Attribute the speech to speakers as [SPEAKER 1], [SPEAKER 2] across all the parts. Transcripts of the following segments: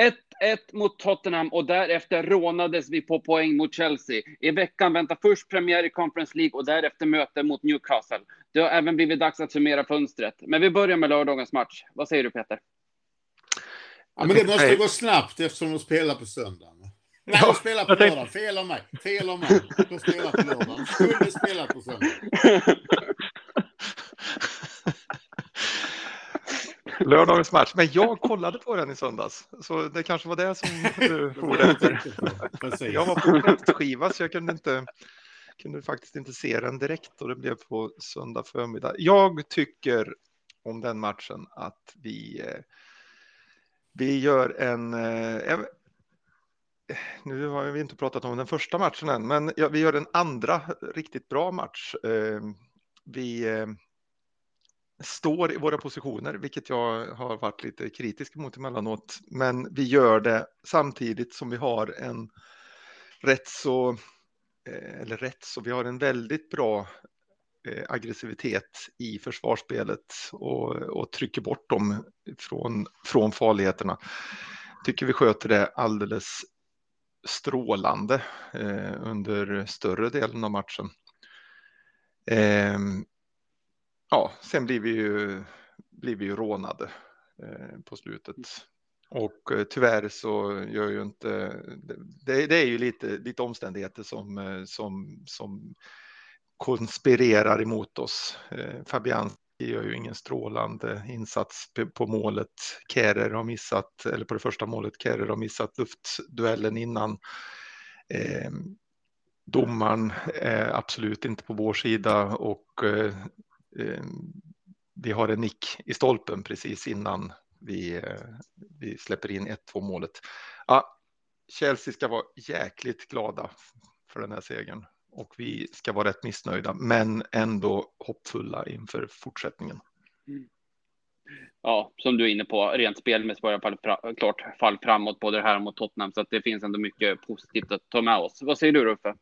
[SPEAKER 1] 1-1 mot Tottenham och därefter rånades vi på poäng mot Chelsea. I veckan väntar först premiär i Conference League och därefter möte mot Newcastle. Det har även blivit dags att summera fönstret. Men vi börjar med lördagens match. Vad säger du Peter?
[SPEAKER 2] Ja, men det måste gå snabbt eftersom de spelar på söndagen. Nej, de spelar på lördag. Fel av mig. Fel av mig. De spelar på lördag. De skulle spela på söndag.
[SPEAKER 3] Lördagens match. Men jag kollade på den i söndags, så det kanske var det som du for efter. Jag var på kräftskiva, så jag kunde, inte, kunde faktiskt inte se den direkt och det blev på söndag förmiddag. Jag tycker om den matchen att vi, eh, vi gör en... Eh, nu har vi inte pratat om den första matchen än, men vi gör en andra riktigt bra match. Eh, vi står i våra positioner, vilket jag har varit lite kritisk mot emellanåt. Men vi gör det samtidigt som vi har en rätt så, eh, eller rätt så, vi har en väldigt bra eh, aggressivitet i försvarsspelet och, och trycker bort dem från, från farligheterna. Tycker vi sköter det alldeles strålande eh, under större delen av matchen. Eh, ja, sen blir vi ju, blir vi ju rånade eh, på slutet. Och eh, tyvärr så gör ju inte, det, det är ju lite, lite omständigheter som, eh, som, som konspirerar emot oss. Eh, Fabian gör ju ingen strålande insats på målet. Kärer har missat, eller på det första målet, Kärer har missat luftduellen innan. Eh, domaren är absolut inte på vår sida och Eh, Eh, vi har en nick i stolpen precis innan vi, eh, vi släpper in 1-2 målet. Ja, Chelsea ska vara jäkligt glada för den här segern och vi ska vara rätt missnöjda, men ändå hoppfulla inför fortsättningen. Mm.
[SPEAKER 1] Ja, som du är inne på, rent spelmässigt var det fall, klart fall framåt både här och mot Tottenham, så att det finns ändå mycket positivt att ta med oss. Vad säger du Ruffe?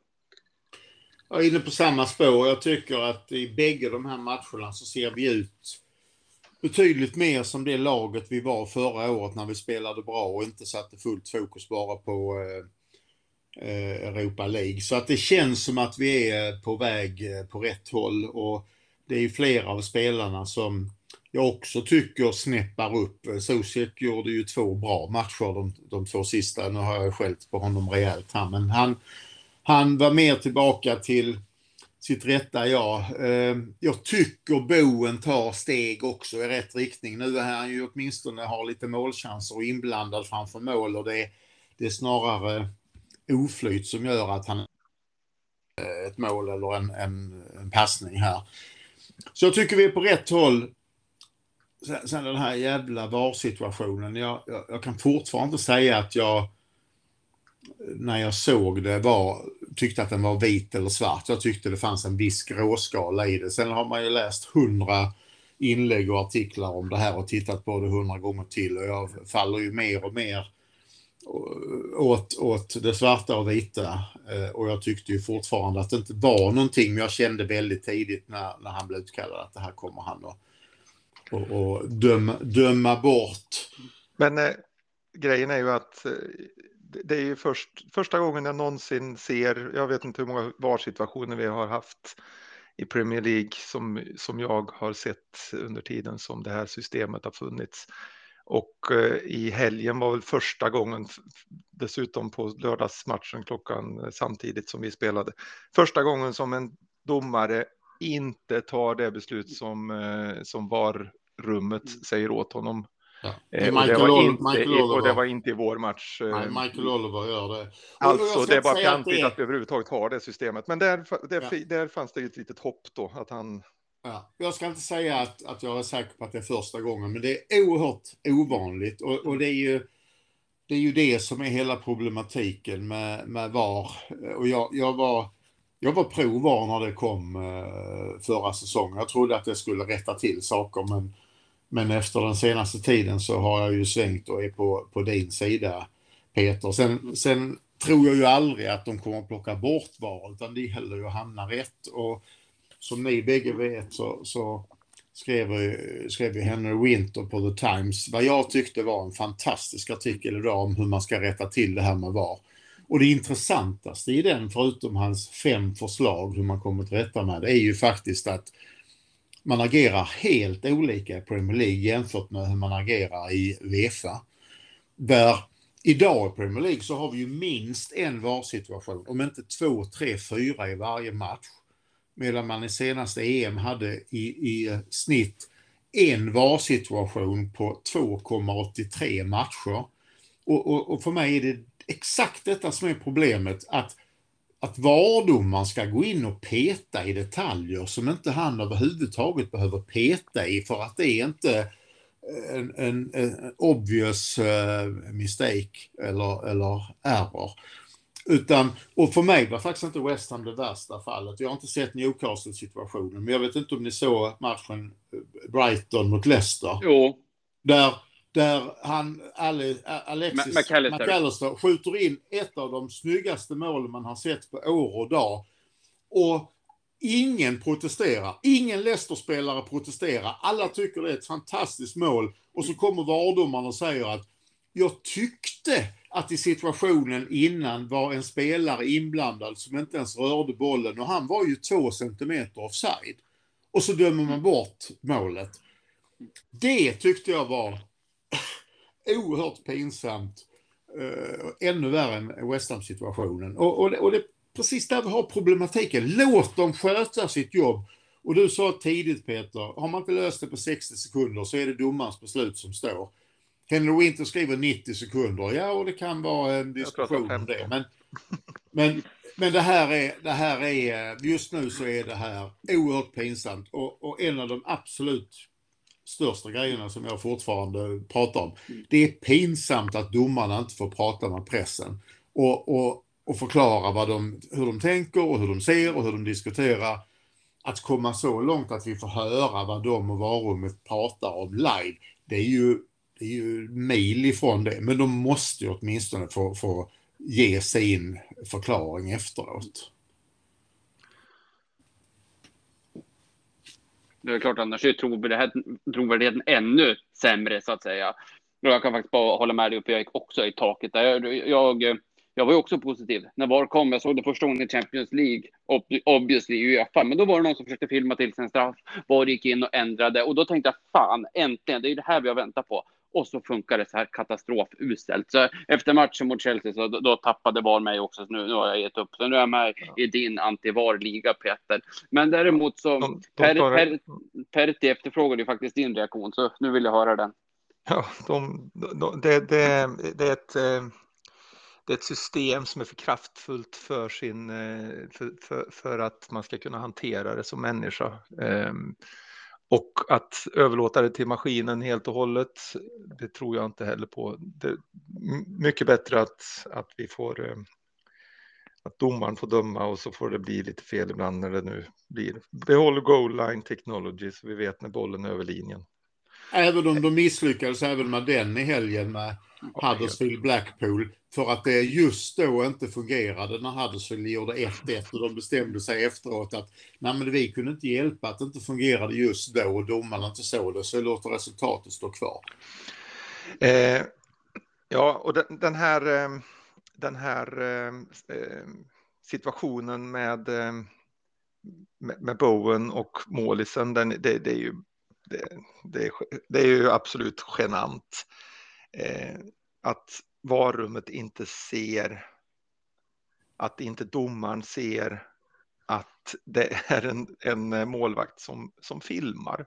[SPEAKER 2] Jag är inne på samma spår. Jag tycker att i bägge de här matcherna så ser vi ut betydligt mer som det laget vi var förra året när vi spelade bra och inte satte fullt fokus bara på eh, eh, Europa League. Så att det känns som att vi är på väg eh, på rätt håll och det är flera av spelarna som jag också tycker snäppar upp. Sosek gjorde ju två bra matcher de, de två sista. Nu har jag skällt på honom rejält här, men han han var mer tillbaka till sitt rätta jag. Eh, jag tycker Boen tar steg också i rätt riktning. Nu är han ju åtminstone har lite målchanser och inblandad framför mål och det är, det är snarare oflyt som gör att han ett mål eller en, en, en passning här. Så jag tycker vi är på rätt håll. Sen, sen den här jävla VAR-situationen. Jag, jag, jag, kan fortfarande säga att jag när jag såg det var, tyckte att den var vit eller svart. Jag tyckte det fanns en viss gråskala i det. Sen har man ju läst hundra inlägg och artiklar om det här och tittat på det hundra gånger till och jag faller ju mer och mer åt, åt det svarta och vita. Eh, och jag tyckte ju fortfarande att det inte var någonting, men jag kände väldigt tidigt när, när han blev utkallad att det här kommer han att och, och döma, döma bort.
[SPEAKER 3] Men eh, grejen är ju att eh, det är ju först, första gången jag någonsin ser, jag vet inte hur många VAR-situationer vi har haft i Premier League som, som jag har sett under tiden som det här systemet har funnits. Och eh, i helgen var väl första gången, dessutom på lördagsmatchen klockan eh, samtidigt som vi spelade, första gången som en domare inte tar det beslut som, eh, som VAR-rummet mm. säger åt honom Ja. Eh, och, det var inte, Michael och det var inte i vår match.
[SPEAKER 2] Nej, eh, Michael Oliver gör det.
[SPEAKER 3] alltså, det är bara fjantigt att, att vi överhuvudtaget har det systemet. Men där, där, ja. där fanns det ett litet hopp då, att han...
[SPEAKER 2] Ja. Jag ska inte säga att, att jag är säker på att det är första gången, men det är oerhört ovanligt. Och, och det, är ju, det är ju det som är hela problematiken med, med VAR. Och jag, jag var... Jag var pro-VAR när det kom eh, förra säsongen. Jag trodde att det skulle rätta till saker, men men efter den senaste tiden så har jag ju svängt och är på, på din sida, Peter. Sen, sen tror jag ju aldrig att de kommer att plocka bort VAR, utan det gäller ju att hamna rätt. Och som ni bägge vet så, så, skrev, skrev ju Henry Winter på The Times vad jag tyckte var en fantastisk artikel idag om hur man ska rätta till det här med VAR. Och det intressantaste i den, förutom hans fem förslag hur man kommer till rätta med det, är ju faktiskt att man agerar helt olika i Premier League jämfört med hur man agerar i Uefa. Där idag i Premier League så har vi ju minst en VAR-situation, om inte två, tre, fyra i varje match. Medan man i senaste EM hade i, i snitt en VAR-situation på 2,83 matcher. Och, och, och, för mig är det exakt detta som är problemet, att, att VAR-domaren ska gå in och peta i detaljer som inte han överhuvudtaget behöver peta i för att det är inte en, en, en obvious uh, mistake eller, eller error. Utan, och för mig var faktiskt inte West Ham det värsta fallet. Jag har inte sett Newcastle-situationen, men jag vet inte om ni såg matchen eh, Brighton mot Leicester.
[SPEAKER 1] Jo.
[SPEAKER 2] Där, där han, Ale, Alexis
[SPEAKER 1] McAllister.
[SPEAKER 2] McAllister skjuter in ett av de snyggaste målen man har sett på år och dag. Och ingen protesterar. Ingen Leicester-spelare protesterar. Alla tycker det är ett fantastiskt mål. Och så kommer vardomaren och säger att jag tyckte att i situationen innan var en spelare inblandad som inte ens rörde bollen och han var ju två centimeter offside. Och så dömer man bort målet. Det tyckte jag var oerhört pinsamt. Uh, ännu värre än West Ham-situationen. Och, och, och det är precis där vi har problematiken. Låt dem sköta sitt jobb. Och du sa tidigt Peter, har man inte löst det på 60 sekunder så är det domarens beslut som står. Henry Winter skriver 90 sekunder. Ja, och det kan vara en diskussion om det. Men, men, men det, här är, det här är, just nu så är det här oerhört pinsamt. Och, och en av de absolut största grejerna som jag fortfarande pratar om. Det är pinsamt att domarna inte får prata med pressen och, och, och förklara vad de, hur de tänker och hur de ser och hur de diskuterar. Att komma så långt att vi får höra vad de och varummet pratar om live, det är ju det är ju mil ifrån det, men de måste ju åtminstone få, få ge sin förklaring efteråt.
[SPEAKER 1] Det är klart, annars är trovärdigheten, trovärdigheten ännu sämre så att säga. Jag kan faktiskt bara hålla med dig, uppe, jag gick också i taket där. Jag, jag, jag var ju också positiv när VAR kom. Jag såg det första gången i Champions League, obviously i Uefa, men då var det någon som försökte filma till sin straff. VAR gick in och ändrade och då tänkte jag fan, äntligen, det är ju det här vi har väntat på och så funkar det så här katastrofuselt. Så efter matchen mot Chelsea så då, då tappade VAR mig också. Så nu, nu har jag gett upp. Så nu är jag med ja. i din anti-VAR-liga, Peter. Men däremot så, de, de per, per, Pertti efterfrågade ju faktiskt din reaktion, så nu vill jag höra den.
[SPEAKER 3] Ja, de, de, det, det, det, är ett, eh, det är ett system som är för kraftfullt för, sin, eh, för, för, för att man ska kunna hantera det som människa. Och att överlåta det till maskinen helt och hållet, det tror jag inte heller på. Det är mycket bättre att, att vi får eh, att domaren får döma och så får det bli lite fel ibland när det nu blir. Behåll goal line technology så vi vet när bollen är över linjen.
[SPEAKER 2] Även om de misslyckades även med den i helgen med Huddersfield Blackpool för att det just då inte fungerade när Huddersfield gjorde 1-1 och de bestämde sig efteråt att nej men vi kunde inte hjälpa att det inte fungerade just då och domarna inte såg det så låter resultatet stå kvar.
[SPEAKER 3] Eh, ja, och den, den här, eh, den här eh, eh situationen med, med, med Bowen och målisen, den, det, det är ju det, det, är, det är ju absolut genant. Eh, att varummet inte ser, att inte domaren ser att det är en, en målvakt som, som filmar.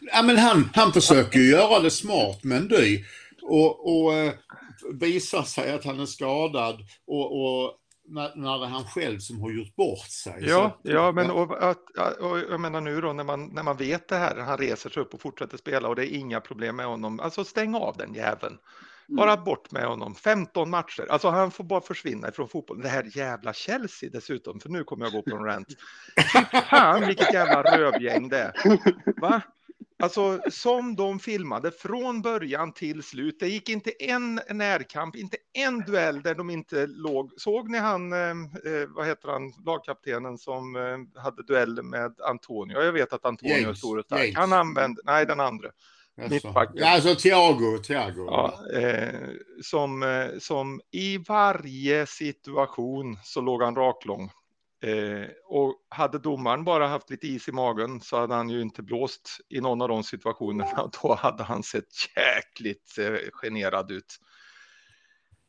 [SPEAKER 2] Ja, men han, han försöker ju göra det smart men du, och, och eh, visar sig att han är skadad och, och när, när han själv som har gjort bort sig.
[SPEAKER 3] Ja, så, ja men och, och, jag menar nu då när man, när man vet det här, han reser sig upp och fortsätter spela och det är inga problem med honom, alltså stäng av den jäveln. Mm. Bara bort med honom. 15 matcher. Alltså han får bara försvinna ifrån fotbollen. Det här jävla Chelsea dessutom, för nu kommer jag gå på en rant. Fan vilket jävla rövgäng det är. Va? Alltså som de filmade från början till slut. Det gick inte en närkamp, inte en duell där de inte låg. Såg ni han, eh, vad heter han, lagkaptenen som eh, hade duell med Antonio? Jag vet att Antonio James, är stor och stark. Han använde, nej den andra.
[SPEAKER 2] Mittbacken. Alltså Thiago, Thiago.
[SPEAKER 3] Ja, eh, som, eh, som i varje situation så låg han raklång. Eh, och hade domaren bara haft lite is i magen så hade han ju inte blåst i någon av de situationerna. Då hade han sett jäkligt eh, generad ut.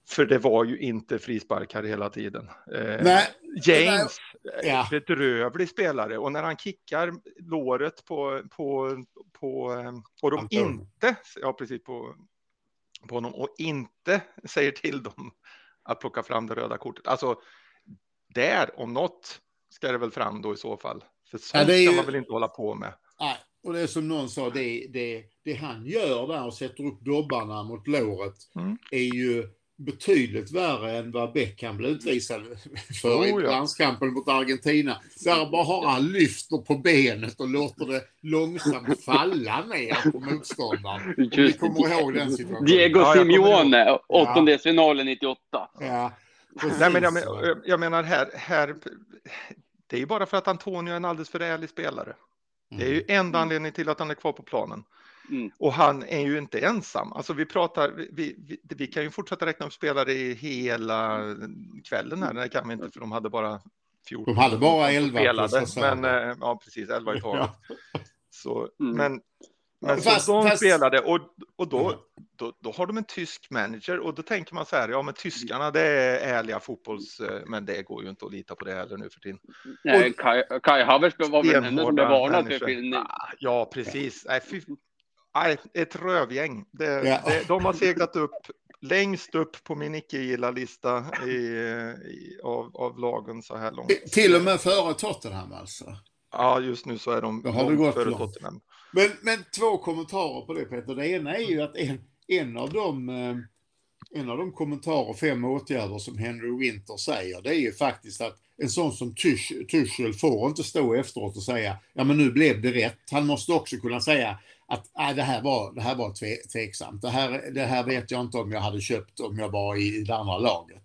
[SPEAKER 3] För det var ju inte frisparkar hela tiden. Eh, Nej, James, ja. bedrövlig spelare. Och när han kickar låret på, på, på eh, och de inte, ja precis på, på honom, och inte säger till dem att plocka fram det röda kortet. Alltså, där om något ska det väl fram då i så fall. För sånt ja, ska man väl inte hålla på med.
[SPEAKER 2] Nej, och det är som någon sa, det, det, det han gör där och sätter upp dobbarna mot låret mm. är ju betydligt värre än vad Beckham blev utvisad för oh, i landskampen mot Argentina. Där bara har han lyfter på benet och låter det långsamt falla ner på motståndaren. Just, Om ni kommer ihåg den situationen.
[SPEAKER 1] Diego ja, Simeone, åttondelsfinalen 98.
[SPEAKER 2] Ja.
[SPEAKER 3] Nej, men jag, jag, menar här, här, det är ju bara för att Antonio är en alldeles för ärlig spelare. Det är ju mm. enda anledningen till att han är kvar på planen. Mm. Och han är ju inte ensam. Alltså vi pratar, vi, vi, vi, kan ju fortsätta räkna upp spelare i hela kvällen här. Det kan vi inte för de hade bara 14.
[SPEAKER 2] De hade bara 11.
[SPEAKER 3] Spelade, men eh, ja, precis 11 i taget. Ja. Så, mm. Men men fast, de fast... spelade och, och då, mm. då, då, har de en tysk manager och då tänker man så här, ja men tyskarna det är ärliga fotbolls, eh, men det går ju inte att lita på det heller nu för tiden.
[SPEAKER 1] Nej, Kai, Kai Havertz var väl den som blev varnad för filmning.
[SPEAKER 3] Ah, ja, precis. Nej, fy, nej, ett rövgäng. Det, ja. det, de har seglat upp längst upp på min icke-gilla-lista i, i, av, av lagen så här långt.
[SPEAKER 2] Till och med före Tottenham alltså?
[SPEAKER 3] Ja, just nu så är de långt före Tottenham.
[SPEAKER 2] Men, men två kommentarer på det Peter. Det ena är ju att en, en av de eh, en av de kommentarer, fem åtgärder som Henry Winter säger, det är ju faktiskt att en sån som Tuchel får inte stå efteråt och säga, ja men nu blev det rätt. Han måste också kunna säga att äh, det här var, det här var tve, tveksamt. Det här, det här vet jag inte om jag hade köpt om jag var i det andra laget.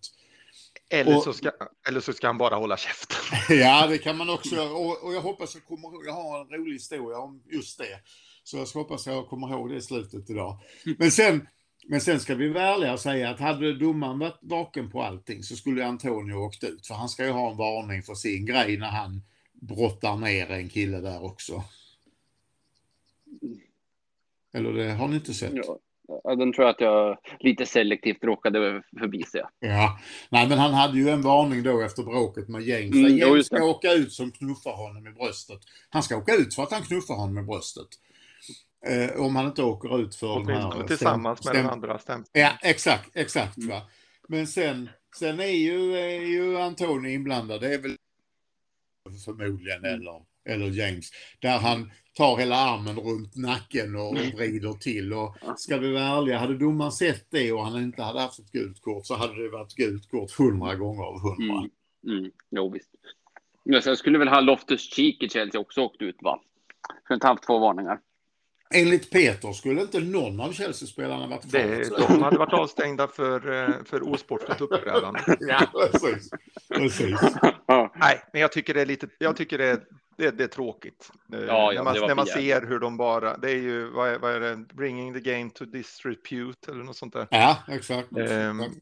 [SPEAKER 3] Eller, och, så ska, eller så ska han bara hålla käften.
[SPEAKER 2] ja, det kan man också. Och, och jag hoppas jag kommer ihåg, jag har en rolig historia om just det. Så jag hoppas jag kommer ihåg det i slutet idag. Men sen, men sen ska vi vara ärliga och säga att hade domaren varit vaken på allting så skulle Antonio åkt ut. För han ska ju ha en varning för sin grej när han brottar ner en kille där också. Eller det har ni inte sett? Ja.
[SPEAKER 1] Ja, den tror jag att jag lite selektivt råkade förbi sig.
[SPEAKER 2] Ja, nej men han hade ju en varning då efter bråket med James. Mm, James ska åka ut som knuffar honom i bröstet. Han ska åka ut för att han knuffar honom i bröstet. Eh, om han inte åker ut för
[SPEAKER 3] den här... Tillsammans med den andra stämpeln.
[SPEAKER 2] Ja, exakt, exakt. Mm. Va? Men sen, sen är ju, är ju Antoni inblandad. Det är väl förmodligen, mm. eller, eller James. Där han tar hela armen runt nacken och mm. vrider till. Och ska vi vara ärliga, hade domaren sett det och han inte hade haft ett gult kort så hade det varit gult kort hundra gånger av hundra.
[SPEAKER 1] Mm. Mm. Jo, visst. Ja, sen skulle väl ha Loftus Cheek i Chelsea också åkt ut, va? För inte haft två varningar.
[SPEAKER 2] Enligt Peter skulle inte någon av Chelsea-spelarna varit
[SPEAKER 3] kvar. De hade varit avstängda för, eh, för osportligt uppträdande.
[SPEAKER 2] ja, precis. precis.
[SPEAKER 3] Nej, men jag tycker det är lite, jag tycker det är det, det är tråkigt. Eh, ja, ja, när man, när man ser hur de bara, det är ju, vad är, vad är det, bringing the game to disrepute eller något sånt där.
[SPEAKER 2] Ja, exakt. Um,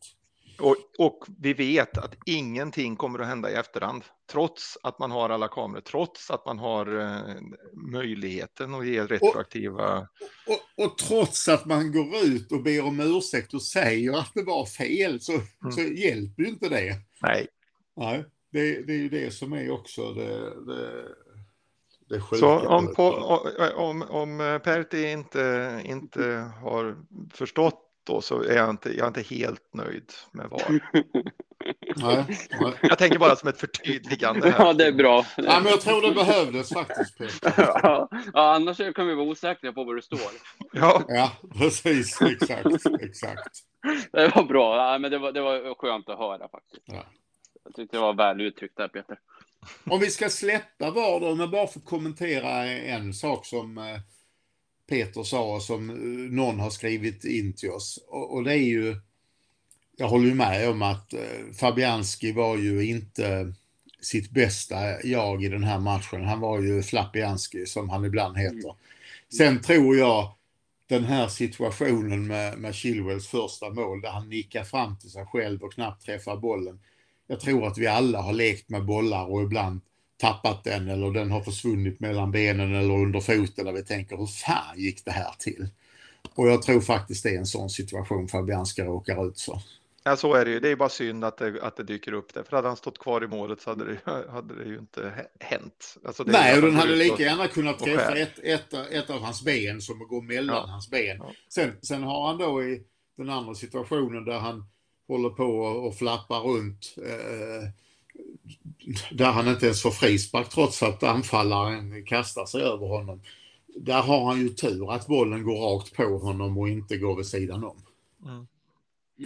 [SPEAKER 3] och, och, vi vet att ingenting kommer att hända i efterhand, trots att man har alla kameror, trots att man har eh, möjligheten att ge retroaktiva...
[SPEAKER 2] Och, och, och, trots att man går ut och ber om ursäkt och säger att det var fel, så, mm. så hjälper ju inte det.
[SPEAKER 3] Nej.
[SPEAKER 2] Nej, det, det är ju det som är också det det
[SPEAKER 3] så om, på, om, om Pertti inte, inte har förstått då så är jag inte, jag är inte helt nöjd med VAR.
[SPEAKER 2] Nej, nej.
[SPEAKER 3] Jag tänker bara som ett förtydligande. Här.
[SPEAKER 1] Ja, det är bra.
[SPEAKER 2] Ja, men jag tror det behövdes faktiskt. Peter.
[SPEAKER 1] Ja, annars kan vi vara osäkra på vad det står.
[SPEAKER 3] Ja,
[SPEAKER 2] ja precis. Exakt. exakt.
[SPEAKER 1] Det var bra. Ja, men det, var, det var skönt att höra faktiskt. Ja. Jag tyckte det var väl uttryckt där, Peter.
[SPEAKER 2] Om vi ska släppa VAR då, men bara få kommentera en sak som, eh, Peter sa som någon har skrivit in till oss. Och, och det är ju, jag håller ju med om att Fabianski var ju inte sitt bästa jag i den här matchen. Han var ju Flappianski som han ibland heter. Mm. Sen tror jag den här situationen med, med Chilwells första mål där han nickar fram till sig själv och knappt träffar bollen. Jag tror att vi alla har lekt med bollar och ibland tappat den eller den har försvunnit mellan benen eller under foten där vi tänker hur fan gick det här till? Och jag tror faktiskt det är en sån situation Fabianska råkar ut för.
[SPEAKER 3] Ja, så är det ju. Det är bara synd att det, att det dyker upp där. För hade han stått kvar i målet så hade det, hade det ju inte hänt.
[SPEAKER 2] Alltså Nej, och den hade lika gärna kunnat träffa ett, ett, ett av hans ben som att gå mellan ja. hans ben. Ja. Sen, sen har han då i den andra situationen där han håller på och, flappar runt. Eh, där han inte ens får frispark trots att anfallaren kastar sig över honom. Där har han ju tur att bollen går rakt på honom och inte går vid sidan om. Mm.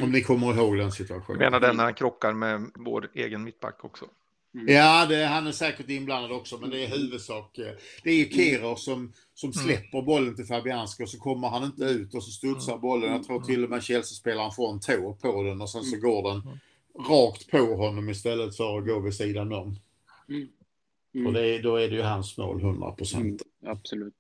[SPEAKER 2] Om ni kommer ihåg den situationen.
[SPEAKER 3] Jag menar den när han krockar med vår egen mittback också.
[SPEAKER 2] Mm. Ja, det, han är säkert inblandad också, men det är huvudsak. Eh, det är Kero som, som mm. släpper bollen till Fabianski och så kommer han inte ut och så studsar mm. bollen. Jag tror till och med Chelsea-spelaren får en tå på den och sen så går den rakt på honom istället för att gå vid sidan om. Mm. Mm. Och det, då är det ju hans mål 100 procent.
[SPEAKER 1] Mm, absolut.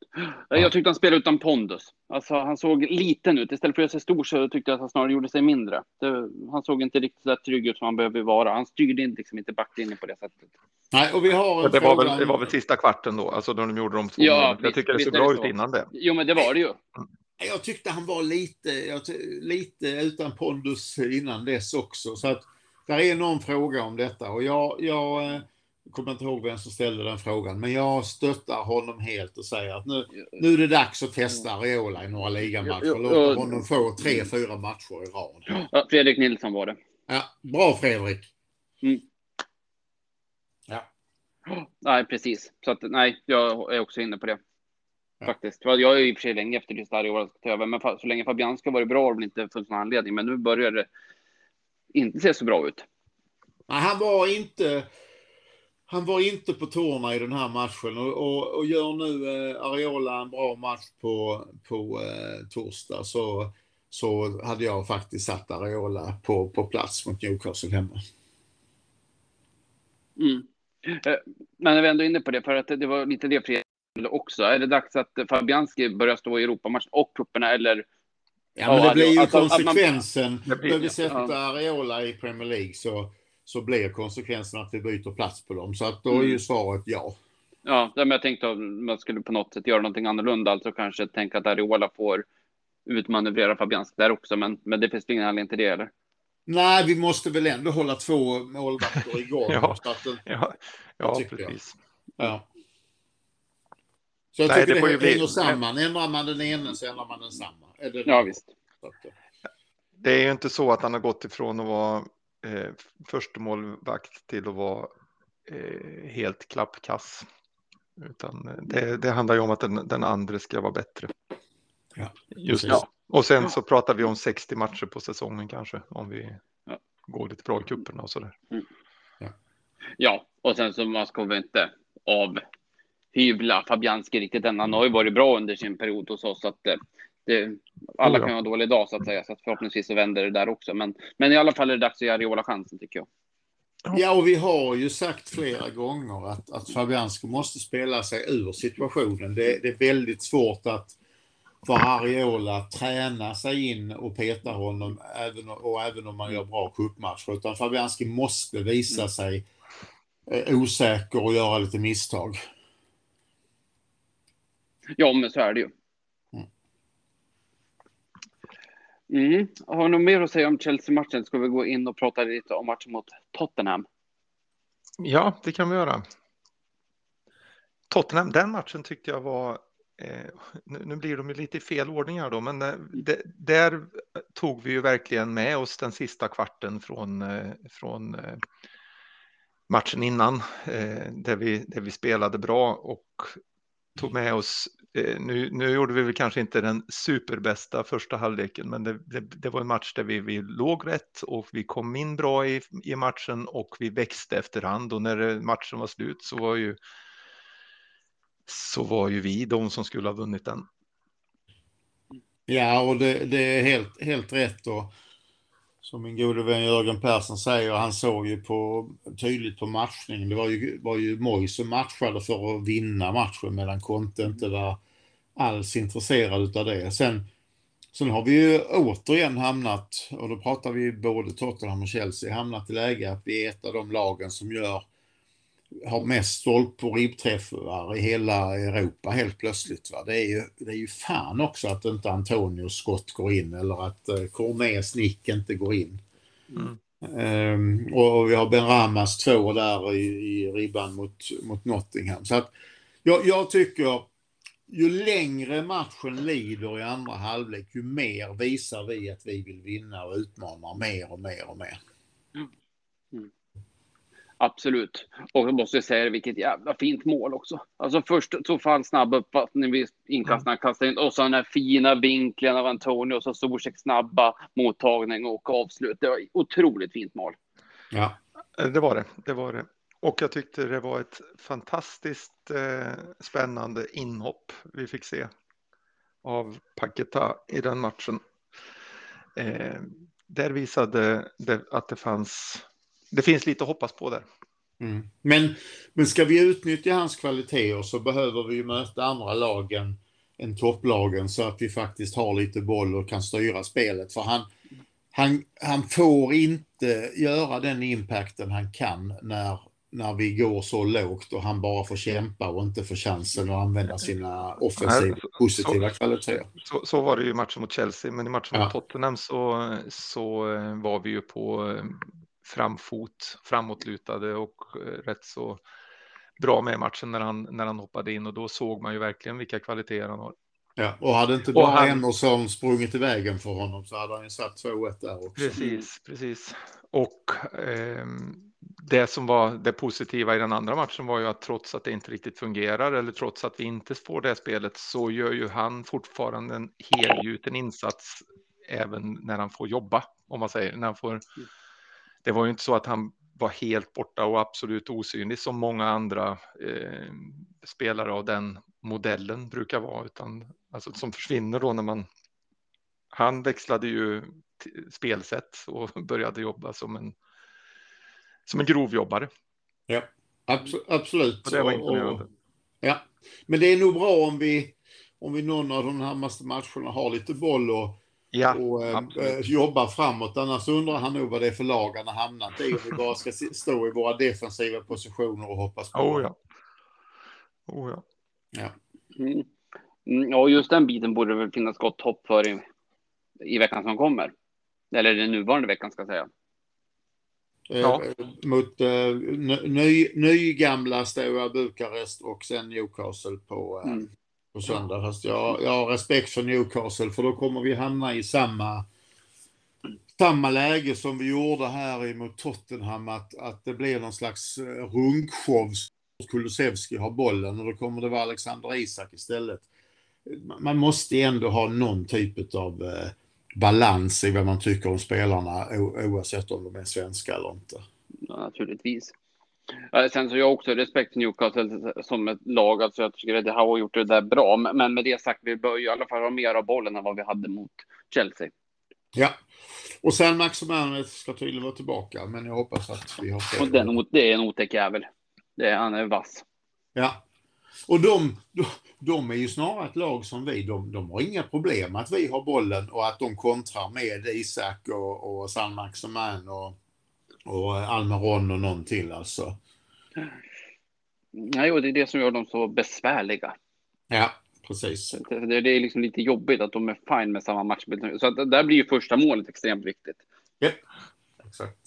[SPEAKER 1] Jag tyckte han spelade utan pondus. Alltså, han såg liten ut. Istället för att göra sig stor så tyckte jag att han snarare gjorde sig mindre. Det, han såg inte riktigt så trygg ut som han behöver vara. Han styrde in, liksom inte backlinjen på det sättet.
[SPEAKER 2] Nej, och vi har
[SPEAKER 3] det, var väl, det var väl sista kvarten då, alltså då de gjorde de två ja, Jag tycker det såg bra ut innan det.
[SPEAKER 1] Jo, men det var det ju.
[SPEAKER 2] Jag tyckte han var lite, lite utan pondus innan dess också. Så att där är någon fråga om detta och jag, jag eh, jag kommer inte ihåg vem som ställde den frågan, men jag stöttar honom helt och säger att nu, nu är det dags att testa Areola i några ligamatcher. Låt honom få tre, fyra matcher i rad.
[SPEAKER 1] Ja, Fredrik Nilsson var det.
[SPEAKER 2] Ja, bra Fredrik. Mm.
[SPEAKER 1] Ja. Nej, precis. Så att nej, jag är också inne på det. Ja. Faktiskt. Jag har ju i och för sig länge efterlyst Areola ska ta över, men så länge Fabian ska vara bra har det inte funnits någon anledning. Men nu börjar det inte se så bra ut.
[SPEAKER 2] Nej, han var inte han var inte på tårna i den här matchen och, och, och gör nu eh, Ariola en bra match på, på eh, torsdag så, så hade jag faktiskt satt Ariola på, på plats mot Newcastle hemma.
[SPEAKER 1] Mm. Eh, men när vi ändå är inne på det, för att det var lite det Fredrik också. Är det dags att Fabianski börjar stå i Europamatchen och kupperna eller?
[SPEAKER 2] Ja, men det blir ju alltså, konsekvensen. Man, blir, vi sätter ja. Areola i Premier League så så blir konsekvensen att vi byter plats på dem. Så att då är ju mm. svaret ja.
[SPEAKER 1] Ja, men jag tänkte att man skulle på något sätt göra någonting annorlunda, alltså kanske tänka att Ariola får utmanövrera Fabianski där också, men, men det finns ingen anledning till det eller?
[SPEAKER 2] Nej, vi måste väl ändå hålla två målvakter igång.
[SPEAKER 3] ja, starten, ja, ja precis.
[SPEAKER 2] Jag. Ja. Så jag Nej, tycker det, det hänger bli... samman. Ändrar man den ena så ändrar man den samma.
[SPEAKER 1] Det ja, visst.
[SPEAKER 3] Det är ju inte så att han har gått ifrån att vara eh, första målvakt till att vara eh, helt klappkass. Utan det, det, handlar ju om att den, den andra ska vara bättre. Ja, Just ja. Och sen ja. så pratar vi om 60 matcher på säsongen kanske, om vi ja. går lite bra i kupperna och sådär. Mm.
[SPEAKER 1] Ja. ja, och sen så man ska vi inte avhyvla Fabianski riktigt än. Han har ju varit bra under sin period hos oss, så att eh, det, alla oh, ja. kan ha en dålig dag så att säga, så att förhoppningsvis så vänder det där också. Men, men i alla fall är det dags att ge Ariola chansen tycker jag.
[SPEAKER 2] Ja, och vi har ju sagt flera gånger att, att Fabianski måste spela sig ur situationen. Det, det är väldigt svårt att för Ariola träna sig in och peta honom även, och även om man gör bra cupmatcher. Utan Fabianski måste visa mm. sig eh, osäker och göra lite misstag.
[SPEAKER 1] Ja, men så är det ju. Mm. Har du något mer att säga om Chelsea-matchen? Ska vi gå in och prata lite om matchen mot Tottenham?
[SPEAKER 3] Ja, det kan vi göra. Tottenham, den matchen tyckte jag var eh, nu, blir de ju lite i fel ordning här då, men eh, de, där tog vi ju verkligen med oss den sista kvarten från, eh, från eh, matchen innan, eh, där, vi, där vi spelade bra och tog med oss eh, nu, nu gjorde vi väl kanske inte den superbästa första halvleken, men det, det, det, var en match där vi, vi låg rätt och vi kom in bra i, i matchen och vi växte efterhand och när eh, matchen var slut så var ju så var ju vi de som skulle ha vunnit den.
[SPEAKER 2] Ja, och det, det är helt, helt rätt. Och som min gode vän Jörgen Persson säger, han såg ju på, tydligt på matchningen. Det var ju, var ju Moj som matchade för att vinna matchen medan Conte inte var alls intresserad av det. Sen, sen har vi ju återigen hamnat, och då pratar vi både Tottenham och Chelsea, hamnat i läge att vi är ett av de lagen som gör har mest stolp och ribbträffar i hela Europa helt plötsligt. Va? Det, är ju, det är ju fan också att inte Antonios skott går in eller att uh, Cornés nick inte går in. Mm. Um, och vi har Ben Ramas två där i, i ribban mot, mot Nottingham. Så att jag, jag tycker ju längre matchen lider i andra halvlek, ju mer visar vi att vi vill vinna och utmana mer och mer och mer. Mm.
[SPEAKER 1] Mm. Absolut. Och jag måste säga vilket jävla fint mål också. Alltså först så fall snabb uppfattning vid inkastarna mm. kastade in och så den här fina vinkeln av Antonio och så Zuzek snabba mottagning och avslut. Det var otroligt fint mål.
[SPEAKER 3] Ja, det var det. Det var det. Och jag tyckte det var ett fantastiskt eh, spännande inhopp vi fick se av Paketa i den matchen. Eh, där visade det att det fanns det finns lite att hoppas på där.
[SPEAKER 2] Mm. Men, men ska vi utnyttja hans kvaliteter så behöver vi möta andra lagen än topplagen så att vi faktiskt har lite boll och kan styra spelet. För han, han, han får inte göra den impacten han kan när, när vi går så lågt och han bara får kämpa och inte får chansen att använda sina offensiva positiva så, kvaliteter.
[SPEAKER 3] Så, så, var det ju i matchen mot Chelsea, men i matchen mot ja. Tottenham så, så eh, var vi ju på eh, framfot, framåtlutade och eh, rätt så bra med matchen när han, när han hoppade in och då såg man ju verkligen vilka kvaliteter han har.
[SPEAKER 2] Ja, och hade inte bara han... Emerson sprungit i vägen för honom så hade han ju satt 2-1 där också.
[SPEAKER 3] Precis, precis. Och eh, det som var det positiva i den andra matchen var ju att trots att det inte riktigt fungerar eller trots att vi inte får det spelet så gör ju han fortfarande en helgjuten insats även när han får jobba, om man säger, när han får det var ju inte så att han var helt borta och absolut osynlig som många andra eh, spelare av den modellen brukar vara, utan alltså som försvinner då när man. Han växlade ju spelsätt och började jobba som en. Som en grovjobbare.
[SPEAKER 2] Ja, abs absolut. Och det var imponerande. ja, men det är nog bra om vi om vi någon av de närmaste matcherna har lite boll och ja, och eh, jobba framåt. Annars undrar han nog vad det är för lag han har hamnat i. Om vi bara ska stå i våra defensiva positioner och hoppas på.
[SPEAKER 3] Oh ja. Oh ja.
[SPEAKER 1] Ja. Mm. mm. Ja, just den biten borde det väl finnas gott hopp för i, i veckan som kommer. Eller den nuvarande veckan ska jag säga.
[SPEAKER 2] Eh, ja. Mot uh, ny, ny gamla Steaua Bukarest och sen Newcastle på, uh, mm på söndag. Fast jag, jag har respekt för Newcastle för då kommer vi hamna i samma, samma läge som vi gjorde här mot Tottenham. Att, att det blir någon slags eh, runkshow. Kulusevski har bollen och då kommer det vara Alexander Isak istället. Man måste ändå ha någon typ av eh, balans i vad man tycker om spelarna oavsett om de är svenska eller inte.
[SPEAKER 1] Ja, naturligtvis. Sen så har jag också respekt för Newcastle som ett lag. Alltså jag tycker att det har gjort det där bra. Men med det sagt, vi bör ju i alla fall ha mer av bollen än vad vi hade mot Chelsea.
[SPEAKER 2] Ja, och sen Max Manuel ska tydligen vara tillbaka, men jag hoppas att vi har
[SPEAKER 1] och den, Det är en otäck jävel. Det är, han är vass.
[SPEAKER 2] Ja, och de, de, de, är ju snarare ett lag som vi. De, de har inga problem att vi har bollen och att de kontrar med Isak och, och San Maximan och och Almeron och någon till alltså.
[SPEAKER 1] Nej, och det är det som gör dem så besvärliga.
[SPEAKER 2] Ja, precis.
[SPEAKER 1] Det, det är liksom lite jobbigt att de är fine med samma matchbild. Så att där blir ju första målet extremt viktigt.
[SPEAKER 2] Japp, exakt.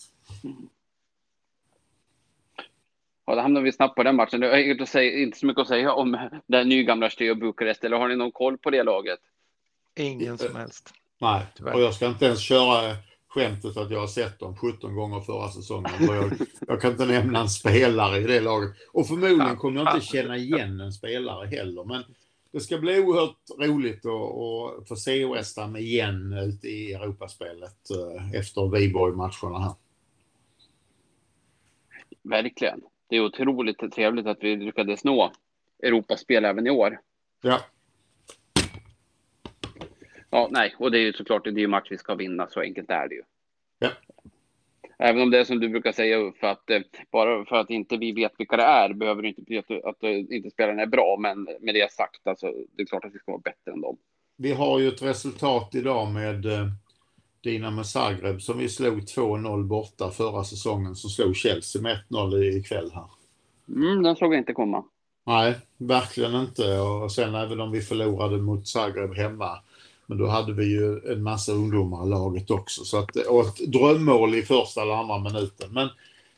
[SPEAKER 1] Ja, då hamnar vi snabbt på den matchen. Det är inte, säga, inte så mycket att säga om den nygamla Steaua Bukarest. Eller har ni någon koll på det laget?
[SPEAKER 3] Ingen som helst.
[SPEAKER 2] Nej, och jag ska inte ens köra skämtet att jag har sett dem 17 gånger förra säsongen. Jag, jag, kan inte nämna en spelare i det laget. Och förmodligen kommer jag inte känna igen en spelare heller. Men det ska bli oerhört roligt att, få se West Ham igen ute i Europaspelet eh, efter Viborg-matcherna här.
[SPEAKER 1] Verkligen. Det är otroligt trevligt att vi lyckades nå Europaspel även i år.
[SPEAKER 2] Ja.
[SPEAKER 1] Ja, nej, och det är ju såklart det är ju match vi ska vinna, så enkelt är det ju.
[SPEAKER 2] Ja.
[SPEAKER 1] Även om det är som du brukar säga, för att eh, bara för att inte vi vet vilka det är behöver det inte betyda att, att, att inte spelaren är bra. Men med det sagt, alltså, det är klart att vi ska vara bättre än dem.
[SPEAKER 2] Vi har ju ett resultat idag med eh, Dinamo Zagreb som vi slog 2-0 borta förra säsongen som slog Chelsea med 1-0 ikväll här.
[SPEAKER 1] Mm, den såg jag inte komma.
[SPEAKER 2] Nej, verkligen inte. Och sen även om vi förlorade mot Zagreb hemma. Men då hade vi ju en massa ungdomar i laget också. Så att, och ett drömmål i första eller andra minuten. Men,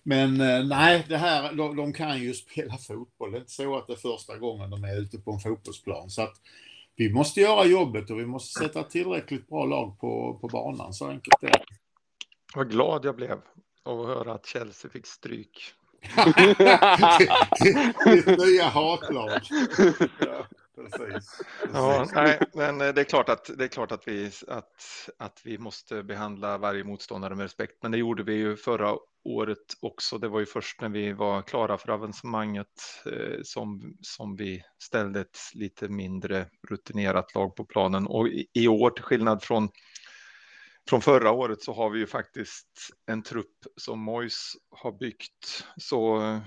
[SPEAKER 2] men eh, nej, det här, de, de kan ju spela fotboll. Det är inte så att det är första gången de är ute på en fotbollsplan. Så att vi måste göra jobbet och vi måste sätta tillräckligt bra lag på, på banan. Så enkelt är det.
[SPEAKER 3] Vad glad jag blev av att höra att Chelsea fick stryk.
[SPEAKER 2] Ditt nya hatlag. Ja, precis.
[SPEAKER 3] Ja, nej, men det är klart att det är klart att vi att, att vi måste behandla varje motståndare med respekt. Men det gjorde vi ju förra året också. Det var ju först när vi var klara för avancemanget eh, som som vi ställde ett lite mindre rutinerat lag på planen och i, i år till skillnad från från förra året så har vi ju faktiskt en trupp som Mois har byggt. Så eh,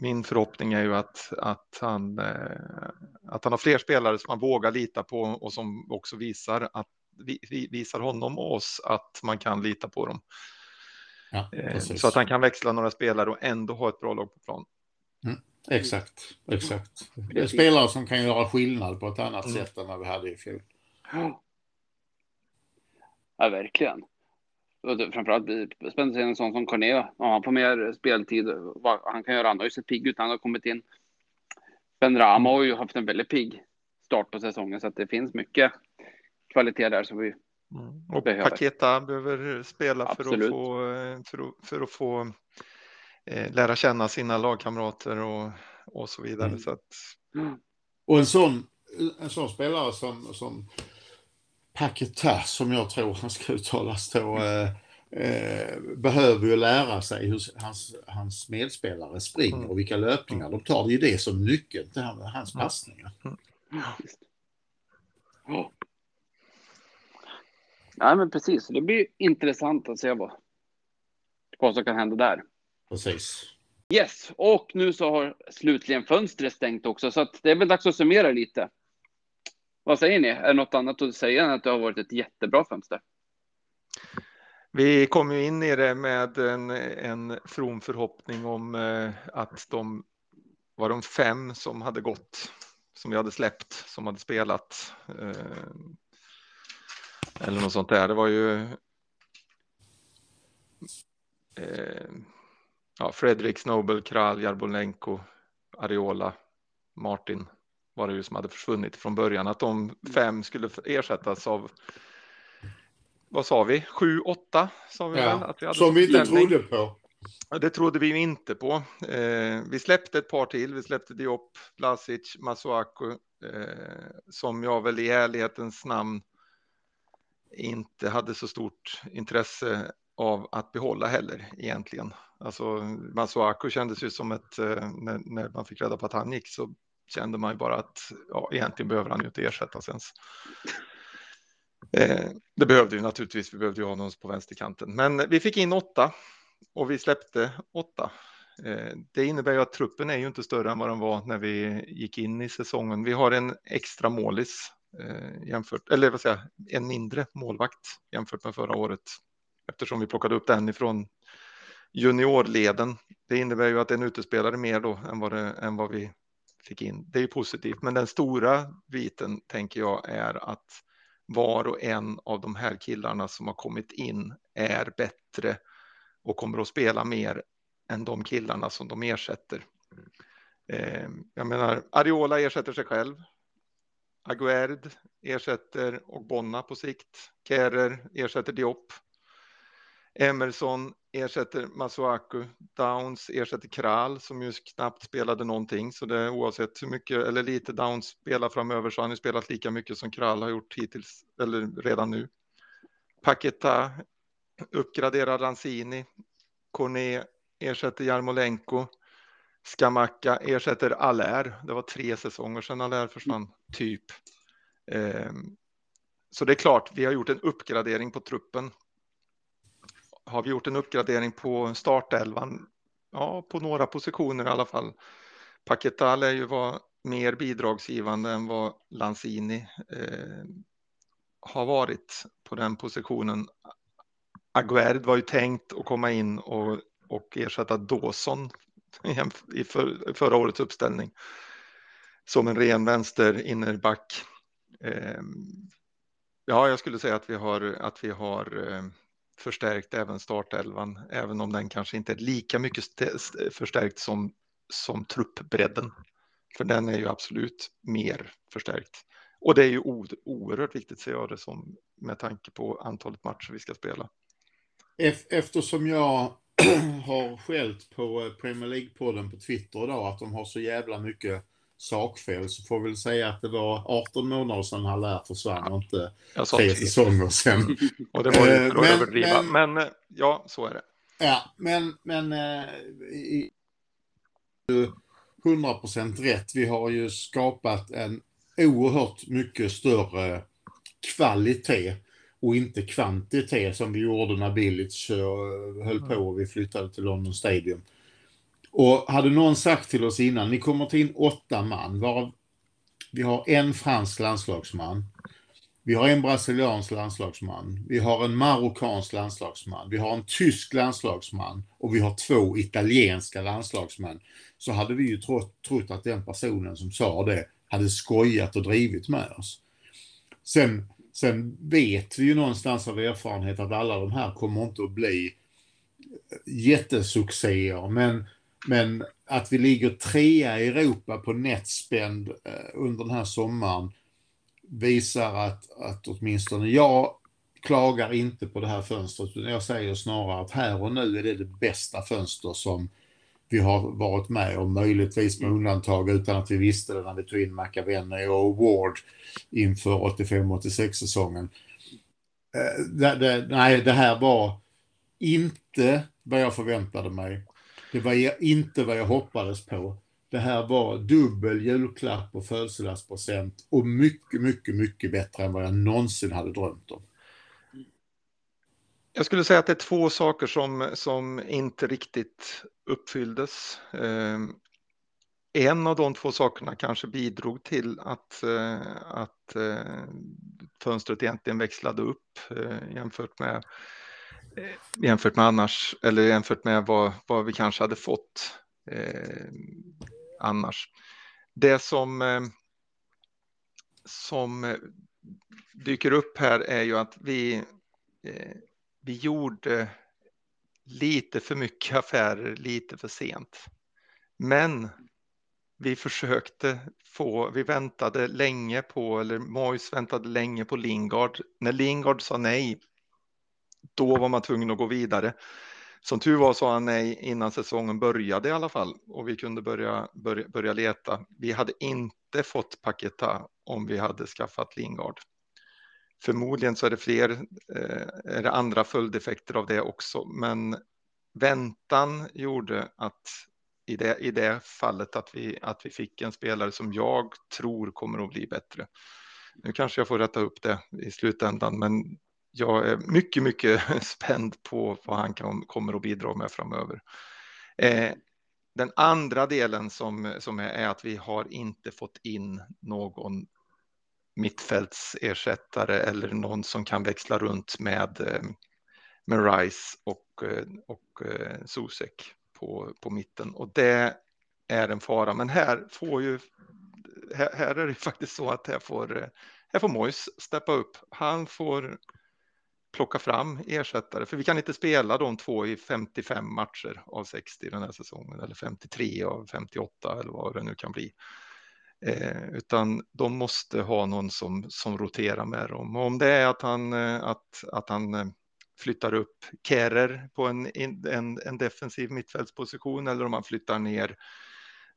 [SPEAKER 3] min förhoppning är ju att, att, han, eh, att han har fler spelare som man vågar lita på och som också visar, att, visar honom och oss att man kan lita på dem. Ja, eh, så att han kan växla några spelare och ändå ha ett bra lag på plan.
[SPEAKER 2] Mm, exakt, exakt. Det är spelare som kan göra skillnad på ett annat mm. sätt än vad vi hade i fjol.
[SPEAKER 1] Ja, verkligen. Framförallt spännande att se en sån som Corné, om han får mer speltid, vad han kan göra. Han har ju sett pigg ut, han har kommit in. Ben Rama har ju haft en väldigt pigg start på säsongen, så att det finns mycket kvalitet där som vi
[SPEAKER 3] mm. Och behöver. Paketa behöver spela för att få, för att, för att få eh, lära känna sina lagkamrater och, och så vidare. Mm. Så att...
[SPEAKER 2] Mm. Och en sån, en sån spelare som, som Paketa, som jag tror han ska uttalas då, eh, eh, behöver ju lära sig hur hans, hans medspelare springer och vilka löpningar de tar. Det är ju det som nyckeln till hans mm. passningar. Mm.
[SPEAKER 1] Ja. ja, men precis. Det blir intressant att se vad, vad som kan hända där.
[SPEAKER 2] Precis.
[SPEAKER 1] Yes, och nu så har slutligen fönstret stängt också, så att det är väl dags att summera lite. Vad säger ni? Är det något annat att säga än att det har varit ett jättebra fönster?
[SPEAKER 3] Vi kom ju in i det med en, en from förhoppning om eh, att de var de fem som hade gått, som vi hade släppt, som hade spelat. Eh, eller något sånt där. Det var ju eh, ja, Fredrik Snowball, Kral, Jarbolenko, Ariola, Martin var det ju som hade försvunnit från början, att de fem skulle ersättas av vad sa vi, sju, åtta? Sa vi
[SPEAKER 2] ja, väl, att vi hade som vi inte trodde på.
[SPEAKER 3] Det trodde vi inte på. Eh, vi släppte ett par till. Vi släppte Diop, Lasic, Masuaku, eh, som jag väl i ärlighetens namn inte hade så stort intresse av att behålla heller egentligen. Alltså Masuaku kändes ju som ett, eh, när, när man fick reda på att han gick så kände man ju bara att ja, egentligen behöver han ju inte ersättas ens. Eh, det behövde ju naturligtvis, vi behövde ju ha någon på vänsterkanten, men vi fick in åtta och vi släppte åtta. Eh, det innebär ju att truppen är ju inte större än vad den var när vi gick in i säsongen. Vi har en extra målis eh, jämfört, eller vad säger en mindre målvakt jämfört med förra året eftersom vi plockade upp den ifrån juniorleden. Det innebär ju att det är en utespelare mer då än vad, det, än vad vi fick in. Det är ju positivt, men den stora biten tänker jag är att var och en av de här killarna som har kommit in är bättre och kommer att spela mer än de killarna som de ersätter. Eh, jag menar, Ariola ersätter sig själv. Aguerd ersätter och Bonna på sikt. Kärer ersätter Diop. Emerson ersätter Masuaku. Downs ersätter Kral som ju knappt spelade någonting. Så det oavsett hur mycket eller lite Downs spelar framöver så har han ju spelat lika mycket som Kral har gjort hittills eller redan nu. Paketa uppgraderar Lanzini. Corné ersätter Jarmolenko. Skamacka ersätter Allaire. Det var tre säsonger sedan Allaire försvann, typ. Ehm, så det är klart, vi har gjort en uppgradering på truppen. Har vi gjort en uppgradering på startelvan? Ja, på några positioner i alla fall. Paketa lär ju vara mer bidragsgivande än vad Lanzini eh, har varit på den positionen. Aguerd var ju tänkt att komma in och, och ersätta Dawson i för, förra årets uppställning som en ren vänster innerback. Eh, ja, jag skulle säga att vi har, att vi har eh, förstärkt även startelvan, även om den kanske inte är lika mycket förstärkt som, som truppbredden. För den är ju absolut mer förstärkt. Och det är ju oerhört viktigt ser jag det som med tanke på antalet matcher vi ska spela.
[SPEAKER 2] Eftersom jag har skällt på eh, Premier League-podden på Twitter idag att de har så jävla mycket sakfel så får vi väl säga att det var 18 månader sedan han lär försvann och inte tre säsonger sedan.
[SPEAKER 3] och det var ju för att men, överdriva, men, men, eh, ja, så är det.
[SPEAKER 2] Ja, men, men i, 100% rätt. Vi har ju skapat en oerhört mycket större kvalitet och inte kvantitet som vi gjorde när Bilic höll på och vi flyttade till London Stadium. Och hade någon sagt till oss innan, ni kommer ta in åtta man, varav vi har en fransk landslagsman, vi har en brasiliansk landslagsman, vi har en marockansk landslagsman, vi har en tysk landslagsman. Och vi har två italienska landslagsmän. Så hade vi ju trott, trott att den personen som sa det hade skojat och drivit med oss. Sen, sen vet vi ju någonstans av erfarenhet att alla de här kommer inte att bli eh, jättesuccéer, men men att vi ligger trea i Europa på netspend eh, under den här sommaren visar att, att åtminstone jag klagar inte på det här fönstret. Jag säger snarare att här och nu är det det bästa fönster som vi har varit med om, möjligtvis med undantag utan att vi visste det när vi tog in McAvenny och Ward inför 85-86 säsongen. Eh, det, det, nej, det här var inte vad jag förväntade mig. Det var inte vad jag hoppades på. Det här var dubbel julklapp och födelsedagspresent och mycket, mycket, mycket bättre än vad jag någonsin hade drömt om.
[SPEAKER 3] Jag skulle säga att det är två saker som, som inte riktigt uppfylldes. Eh, en av de två sakerna kanske bidrog till att, eh, att eh, fönstret egentligen växlade upp eh, jämfört med Eh, jämfört med annars, eller jämfört med vad, vad vi kanske hade fått eh, annars. Det som, eh, som eh, dyker upp här är ju att vi, eh, vi gjorde lite för mycket affärer lite för sent. Men vi försökte få, vi väntade länge på, eller Mois väntade länge på Lingard. När Lingard sa nej då var man tvungen att gå vidare. Som tur var sa han nej innan säsongen började i alla fall och vi kunde börja, börja, börja leta. Vi hade inte fått Paketa om vi hade skaffat Lingard. Förmodligen så är det fler, eh, är det andra följdeffekter av det också, men väntan gjorde att i det, i det fallet att vi, att vi fick en spelare som jag tror kommer att bli bättre. Nu kanske jag får rätta upp det i slutändan, men jag är mycket, mycket spänd på vad han kan, kommer att bidra med framöver. Eh, den andra delen som, som är, är, att vi har inte fått in någon mittfältsersättare eller någon som kan växla runt med, eh, med Rice och, eh, och eh, Sosek på, på mitten. Och det är en fara. Men här får ju här, här är det faktiskt så att här får, här får Mois steppa upp. Han får plocka fram ersättare, för vi kan inte spela de två i 55 matcher av 60 den här säsongen eller 53 av 58 eller vad det nu kan bli. Eh, utan de måste ha någon som, som roterar med dem. Och om det är att han, eh, att, att han eh, flyttar upp Kerer på en, en, en defensiv mittfältsposition eller om han flyttar ner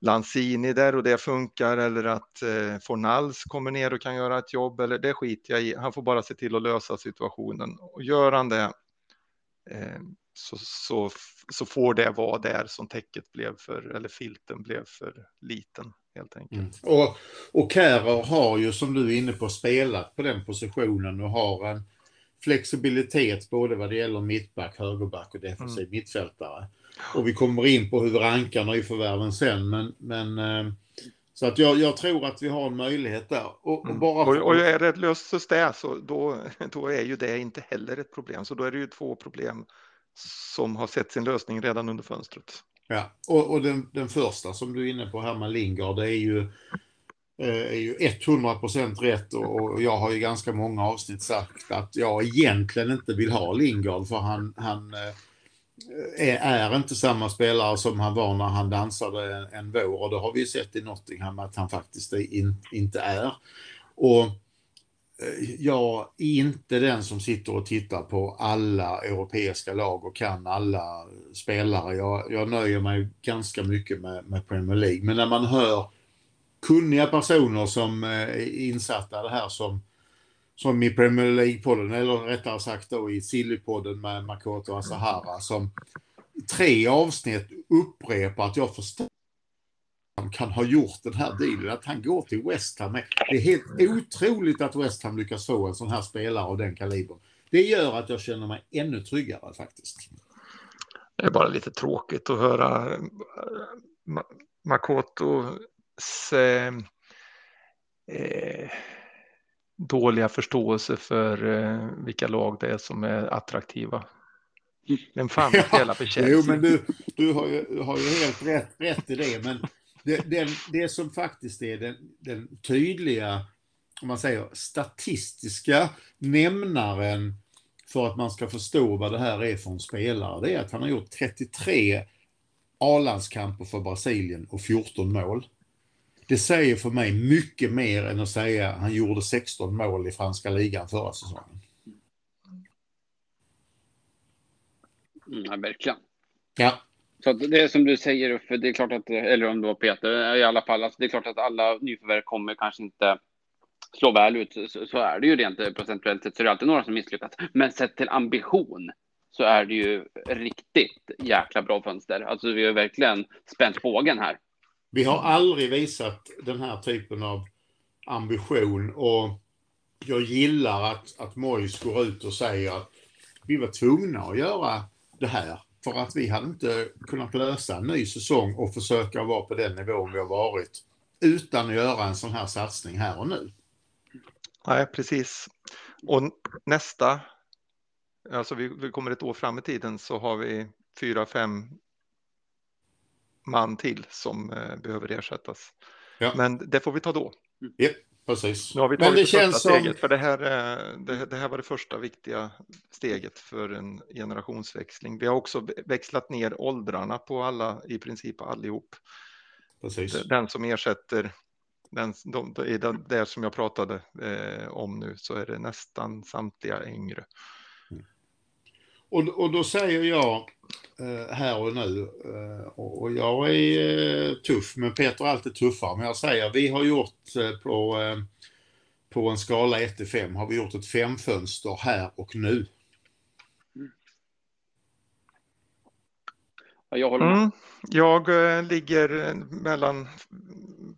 [SPEAKER 3] Lanzini där och det funkar eller att eh, Fornals kommer ner och kan göra ett jobb eller det skiter jag i. Han får bara se till att lösa situationen och gör han det. Eh, så, så, så får det vara där som täcket blev för, eller filten blev för liten helt enkelt. Mm.
[SPEAKER 2] Och, och Kärr har ju som du är inne på spelat på den positionen och har en flexibilitet både vad det gäller mittback, högerback och defensiv mm. mittfältare. Och vi kommer in på hur rankarna i förvärven sen, men, men eh, så att jag, jag, tror att vi har en möjlighet där. Och, och
[SPEAKER 3] mm.
[SPEAKER 2] bara
[SPEAKER 3] för... och, och är det löses det så då, då är ju det inte heller ett problem. Så då är det ju två problem som har sett sin lösning redan under fönstret.
[SPEAKER 2] Ja, och, och den, den, första som du är inne på här med Lingard, det är ju, eh, är ju 100% rätt och, och jag har ju ganska många avsnitt sagt att jag egentligen inte vill ha Lingard för han, han eh, är, är, inte samma spelare som han var när han dansade en, en vår och det har vi ju sett i Nottingham att han faktiskt in, inte är. Och eh, jag är inte den som sitter och tittar på alla europeiska lag och kan alla spelare. Jag, jag nöjer mig ganska mycket med, med Premier League. Men när man hör kunniga personer som eh, är insatta i det här som som i Premier League-podden, eller rättare sagt då i Silly-podden med Makoto Asahara, som i tre avsnitt upprepar att jag förstår han kan ha gjort den här dealen, att han går till West Ham. Det är helt otroligt att West Ham lyckas få en sån här spelare av den kalibern. Det gör att jag känner mig ännu tryggare faktiskt.
[SPEAKER 3] Det är bara lite tråkigt att höra eh, Makoto... Makotos eh, eh dåliga förståelse för eh, vilka lag det är som är attraktiva. Vem fan spela för Chelsea?
[SPEAKER 2] Jo, men du, du har, ju, har ju helt rätt, rätt i det. Men det, den, det som faktiskt är den, den tydliga, om man säger statistiska nämnaren för att man ska förstå vad det här är för en spelare, det är att han har gjort 33 A-landskamper för Brasilien och 14 mål. Det säger för mig mycket mer än att säga att han gjorde 16 mål i franska ligan förra säsongen.
[SPEAKER 1] Mm, verkligen.
[SPEAKER 2] Ja.
[SPEAKER 1] Så det är som du säger, för det är klart att, eller om det var Peter, i alla fall, alltså det är klart att alla nyförvärv kommer kanske inte slå väl ut, så, så är det ju rent procentuellt sett, så det är alltid några som misslyckas. Men sett till ambition så är det ju riktigt jäkla bra fönster. Alltså vi har verkligen spänt bågen här.
[SPEAKER 2] Vi har aldrig visat den här typen av ambition och jag gillar att, att Mois går ut och säger att vi var tvungna att göra det här för att vi hade inte kunnat lösa en ny säsong och försöka vara på den nivån vi har varit utan att göra en sån här satsning här och nu.
[SPEAKER 3] Nej, precis. Och nästa, alltså vi, vi kommer ett år fram i tiden så har vi fyra, fem man till som eh, behöver ersättas. Ja. Men det får vi ta då.
[SPEAKER 2] Ja, precis.
[SPEAKER 3] Nu har vi tagit Men det, det känns som... steget, för det här, eh, det, det, här var det första viktiga steget för en generationsväxling. Vi har också växlat ner åldrarna på alla, i princip allihop.
[SPEAKER 2] Precis.
[SPEAKER 3] Den som ersätter den, de, i det, det som jag pratade eh, om nu så är det nästan samtliga yngre.
[SPEAKER 2] Och, och då säger jag eh, här och nu, eh, och jag är eh, tuff, men Peter är alltid tuffare. Men jag säger, vi har gjort eh, på, eh, på en skala 1 till 5, har vi gjort ett femfönster här och nu.
[SPEAKER 1] jag håller med. Mm.
[SPEAKER 3] Jag eh, ligger mellan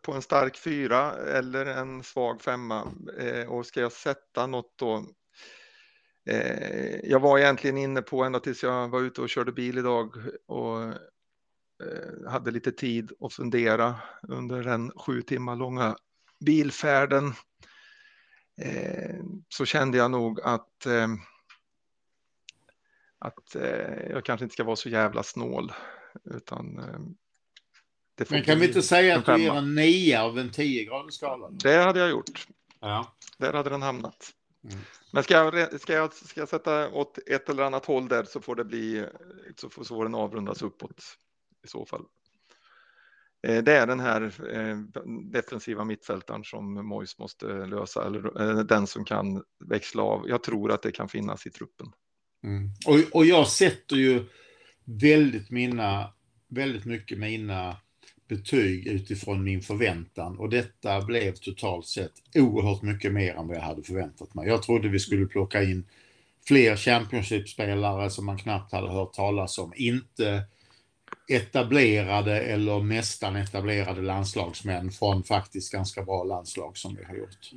[SPEAKER 3] på en stark fyra eller en svag femma. och ska jag sätta något då Eh, jag var egentligen inne på ända tills jag var ute och körde bil idag och eh, hade lite tid att fundera under den sju timmar långa bilfärden. Eh, så kände jag nog att eh, att eh, jag kanske inte ska vara så jävla snål utan eh,
[SPEAKER 2] Men kan vi inte säga att du ger en 9 av en 10 gradig skala?
[SPEAKER 3] Det hade jag gjort.
[SPEAKER 2] Ja.
[SPEAKER 3] Där hade den hamnat. Mm. Men ska jag, ska, jag, ska jag sätta åt ett eller annat håll där så får det bli så får, så får den avrundas uppåt i så fall. Eh, det är den här eh, defensiva mittfältaren som Mois måste lösa, eller eh, den som kan växla av. Jag tror att det kan finnas i truppen.
[SPEAKER 2] Mm. Och, och jag sätter ju väldigt mina, väldigt mycket mina betyg utifrån min förväntan och detta blev totalt sett oerhört mycket mer än vad jag hade förväntat mig. Jag trodde vi skulle plocka in fler Championship-spelare som man knappt hade hört talas om. Inte etablerade eller nästan etablerade landslagsmän från faktiskt ganska bra landslag som vi har gjort.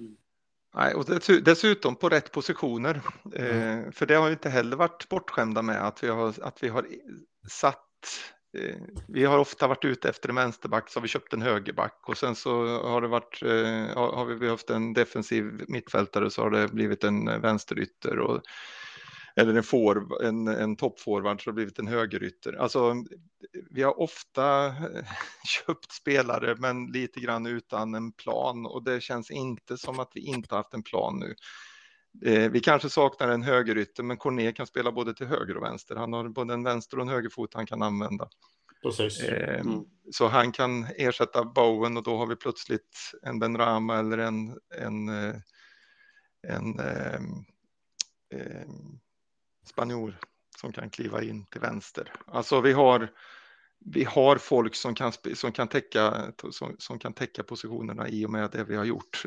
[SPEAKER 3] Nej, och dessutom på rätt positioner. Mm. Eh, för det har ju inte heller varit bortskämda med att vi har, att vi har satt Eh, vi har ofta varit ute efter en vänsterback så har vi köpt en högerback och sen så har det varit eh, har vi behövt en defensiv mittfältare så har det blivit en vänsterytter och eller en, for, en, en toppforward så har det blivit en högerytter. Alltså, vi har ofta eh, köpt spelare men lite grann utan en plan och det känns inte som att vi inte haft en plan nu. Eh, vi kanske saknar en högerytter men Corné kan spela både till höger och vänster. Han har både en vänster och en högerfot han kan använda.
[SPEAKER 2] Precis.
[SPEAKER 3] Eh, mm. Så han kan ersätta Bowen och då har vi plötsligt en Ben Rama eller en, en, eh, en, en, en spanjor som kan kliva in till vänster. Alltså vi har, vi har folk som kan, som, kan täcka, som, som kan täcka positionerna i och med det vi har gjort.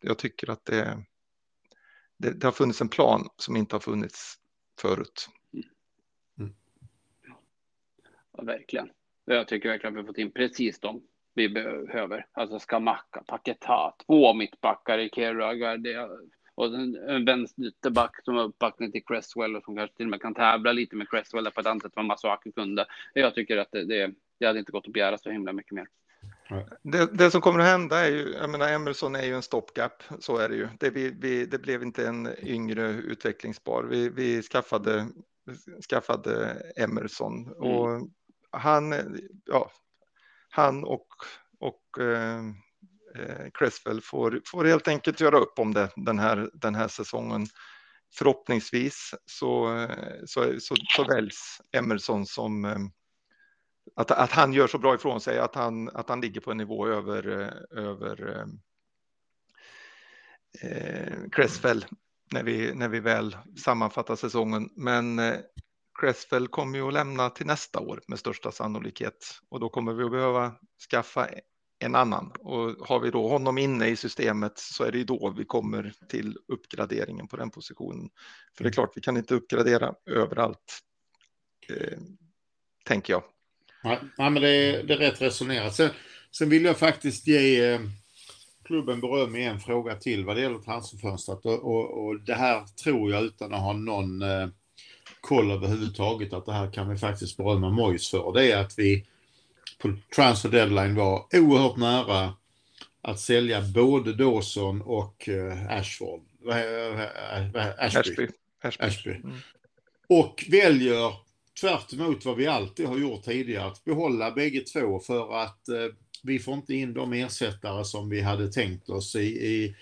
[SPEAKER 3] Jag tycker att det, det, det har funnits en plan som inte har funnits förut.
[SPEAKER 1] Mm. Ja, verkligen. Jag tycker verkligen att vi har fått in precis dem vi behöver. Alltså Skamacka, Paketa, två mittbackar i Kerra, och en vänsterback som har uppbackning till Cresswell och som kanske till och med kan tävla lite med Cresswell på ett annat sätt vad Masuaki kunde. Jag tycker att det, det, det hade inte gått att begära så himla mycket mer.
[SPEAKER 3] Det, det, som kommer att hända är ju, jag menar Emerson är ju en stopgap, så är det ju. Det, vi, vi, det blev inte en yngre utvecklingsbar. Vi, vi skaffade, skaffade Emerson mm. och han, ja, han och, och eh, eh, Cresswell får, får helt enkelt göra upp om det den här, den här säsongen. Förhoppningsvis så, så, så, så väljs Emerson som eh, att, att han gör så bra ifrån sig att han, att han ligger på en nivå över, över eh, eh Cresswell när vi, när vi väl sammanfattar säsongen. Men eh, Cresswell kommer ju att lämna till nästa år med största sannolikhet och då kommer vi att behöva skaffa en annan. Och har vi då honom inne i systemet så är det ju då vi kommer till uppgraderingen på den positionen. För det är klart, vi kan inte uppgradera överallt, eh, tänker jag.
[SPEAKER 2] Nej, men det är, det är rätt resonerat. Sen, sen vill jag faktiskt ge eh, klubben beröm i en fråga till vad det gäller transferfönstret. Och, och, och, det här tror jag utan att ha någon eh, koll överhuvudtaget att det här kan vi faktiskt berömma Mojs för. Det är att vi på transfer deadline var oerhört nära att sälja både Dawson och uh, Ashford. Ashby. Ashby. Ashby. Ashby. Mm. Och väljer tvärt emot vad vi alltid har gjort tidigare att behålla bägge två för att eh, vi får inte in de ersättare som vi hade tänkt oss. I, i,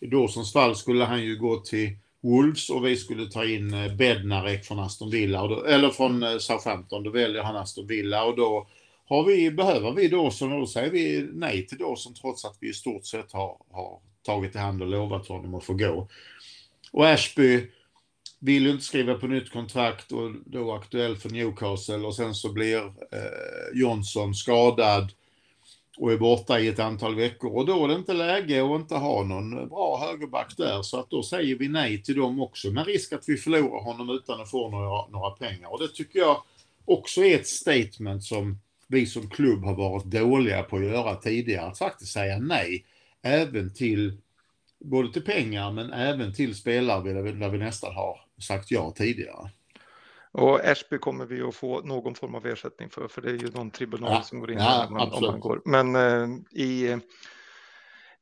[SPEAKER 2] i Dawsons fall skulle han ju gå till Wolves och vi skulle ta in eh, Bednarek från Aston Villa, då, eller från eh, Southampton. Då väljer han Aston Villa och då har vi, behöver vi Dawson och då säger vi nej till Dawson trots att vi i stort sett har, har tagit i hand och lovat honom att få gå. Och Ashby vill ju inte skriva på nytt kontrakt och då aktuell för Newcastle. Och sen så blir eh, Johnson skadad och är borta i ett antal veckor. Och då är det inte läge att inte ha någon bra högerback där. Så att då säger vi nej till dem också. Med risk att vi förlorar honom utan att få några, några pengar. Och det tycker jag också är ett statement som vi som klubb har varit dåliga på att göra tidigare, att faktiskt säga nej. Även till, både till pengar men även till spelare där vi, där vi nästan har sagt ja tidigare.
[SPEAKER 3] Och Ashby kommer vi att få någon form av ersättning för, för det är ju någon tribunal ja, som går in ja, man, om man går. Men eh, i,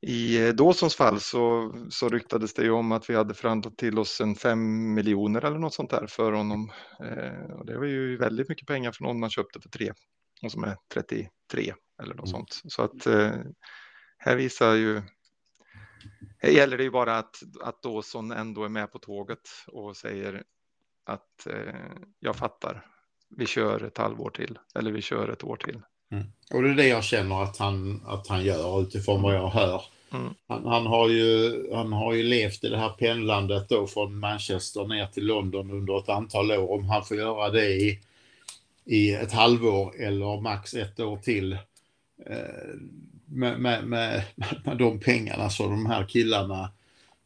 [SPEAKER 3] i Dawsons fall så, så ryktades det ju om att vi hade förhandlat till oss en fem miljoner eller något sånt där för honom. Eh, och det var ju väldigt mycket pengar för någon man köpte för tre och som är 33 eller något mm. sånt. Så att eh, här visar ju, gäller det ju bara att, att Dawson ändå är med på tåget och säger att eh, jag fattar, vi kör ett halvår till eller vi kör ett år till.
[SPEAKER 2] Mm. Och det är det jag känner att han, att han gör utifrån vad jag hör. Mm. Han, han, har ju, han har ju levt i det här pendlandet då från Manchester ner till London under ett antal år. Om han får göra det i i ett halvår eller max ett år till eh, med, med, med, med de pengarna som de här killarna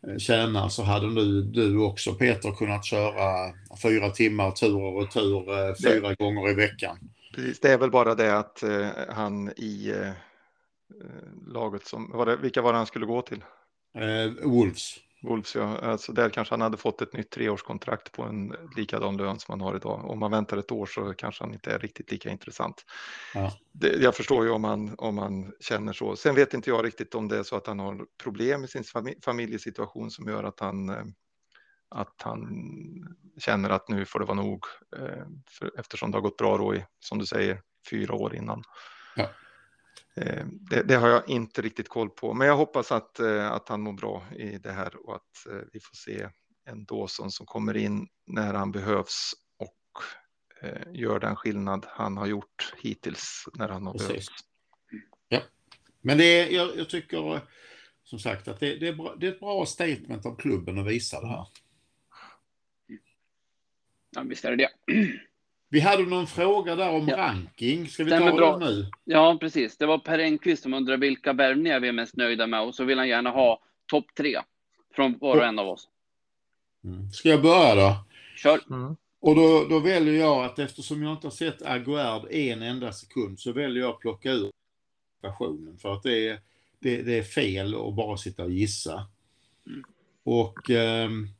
[SPEAKER 2] eh, tjänar så hade nu du också Peter kunnat köra fyra timmar tur och retur eh, fyra det, gånger i veckan.
[SPEAKER 3] Precis, det är väl bara det att eh, han i eh, laget som, var det, vilka var det han skulle gå till?
[SPEAKER 2] Eh, Wolves.
[SPEAKER 3] Wolves, ja. Alltså där kanske han hade fått ett nytt treårskontrakt på en likadan lön som han har idag. Om man väntar ett år så kanske han inte är riktigt lika intressant. Ja. Det, jag förstår ju om man, om man känner så. Sen vet inte jag riktigt om det är så att han har problem i sin familjesituation som gör att han eh, att han känner att nu får det vara nog eh, för, eftersom det har gått bra då i, som du säger, fyra år innan. Ja. Eh, det, det, har jag inte riktigt koll på, men jag hoppas att, eh, att han mår bra i det här och att eh, vi får se en Dawson som kommer in när han behövs och gör den skillnad han har gjort hittills när han har Precis. behövts.
[SPEAKER 2] Ja, men det är, jag, jag tycker som sagt att det, det, är bra, det är ett bra statement av klubben att visa det här.
[SPEAKER 1] Ja, visst är det det.
[SPEAKER 2] Vi hade någon fråga där om ja. ranking. Ska vi Stämmer ta bra. det nu?
[SPEAKER 1] Ja, precis. Det var Per Engqvist som undrade vilka värvningar vi är mest nöjda med och så vill han gärna ha topp tre från var och en av oss.
[SPEAKER 2] Mm. Ska jag börja då?
[SPEAKER 1] Kör. Mm.
[SPEAKER 2] Och då, då väljer jag att eftersom jag inte har sett Aguerd en enda sekund så väljer jag att plocka ur versionen för att det är, det, det är fel att bara sitta och gissa. Mm. Och um, Eh,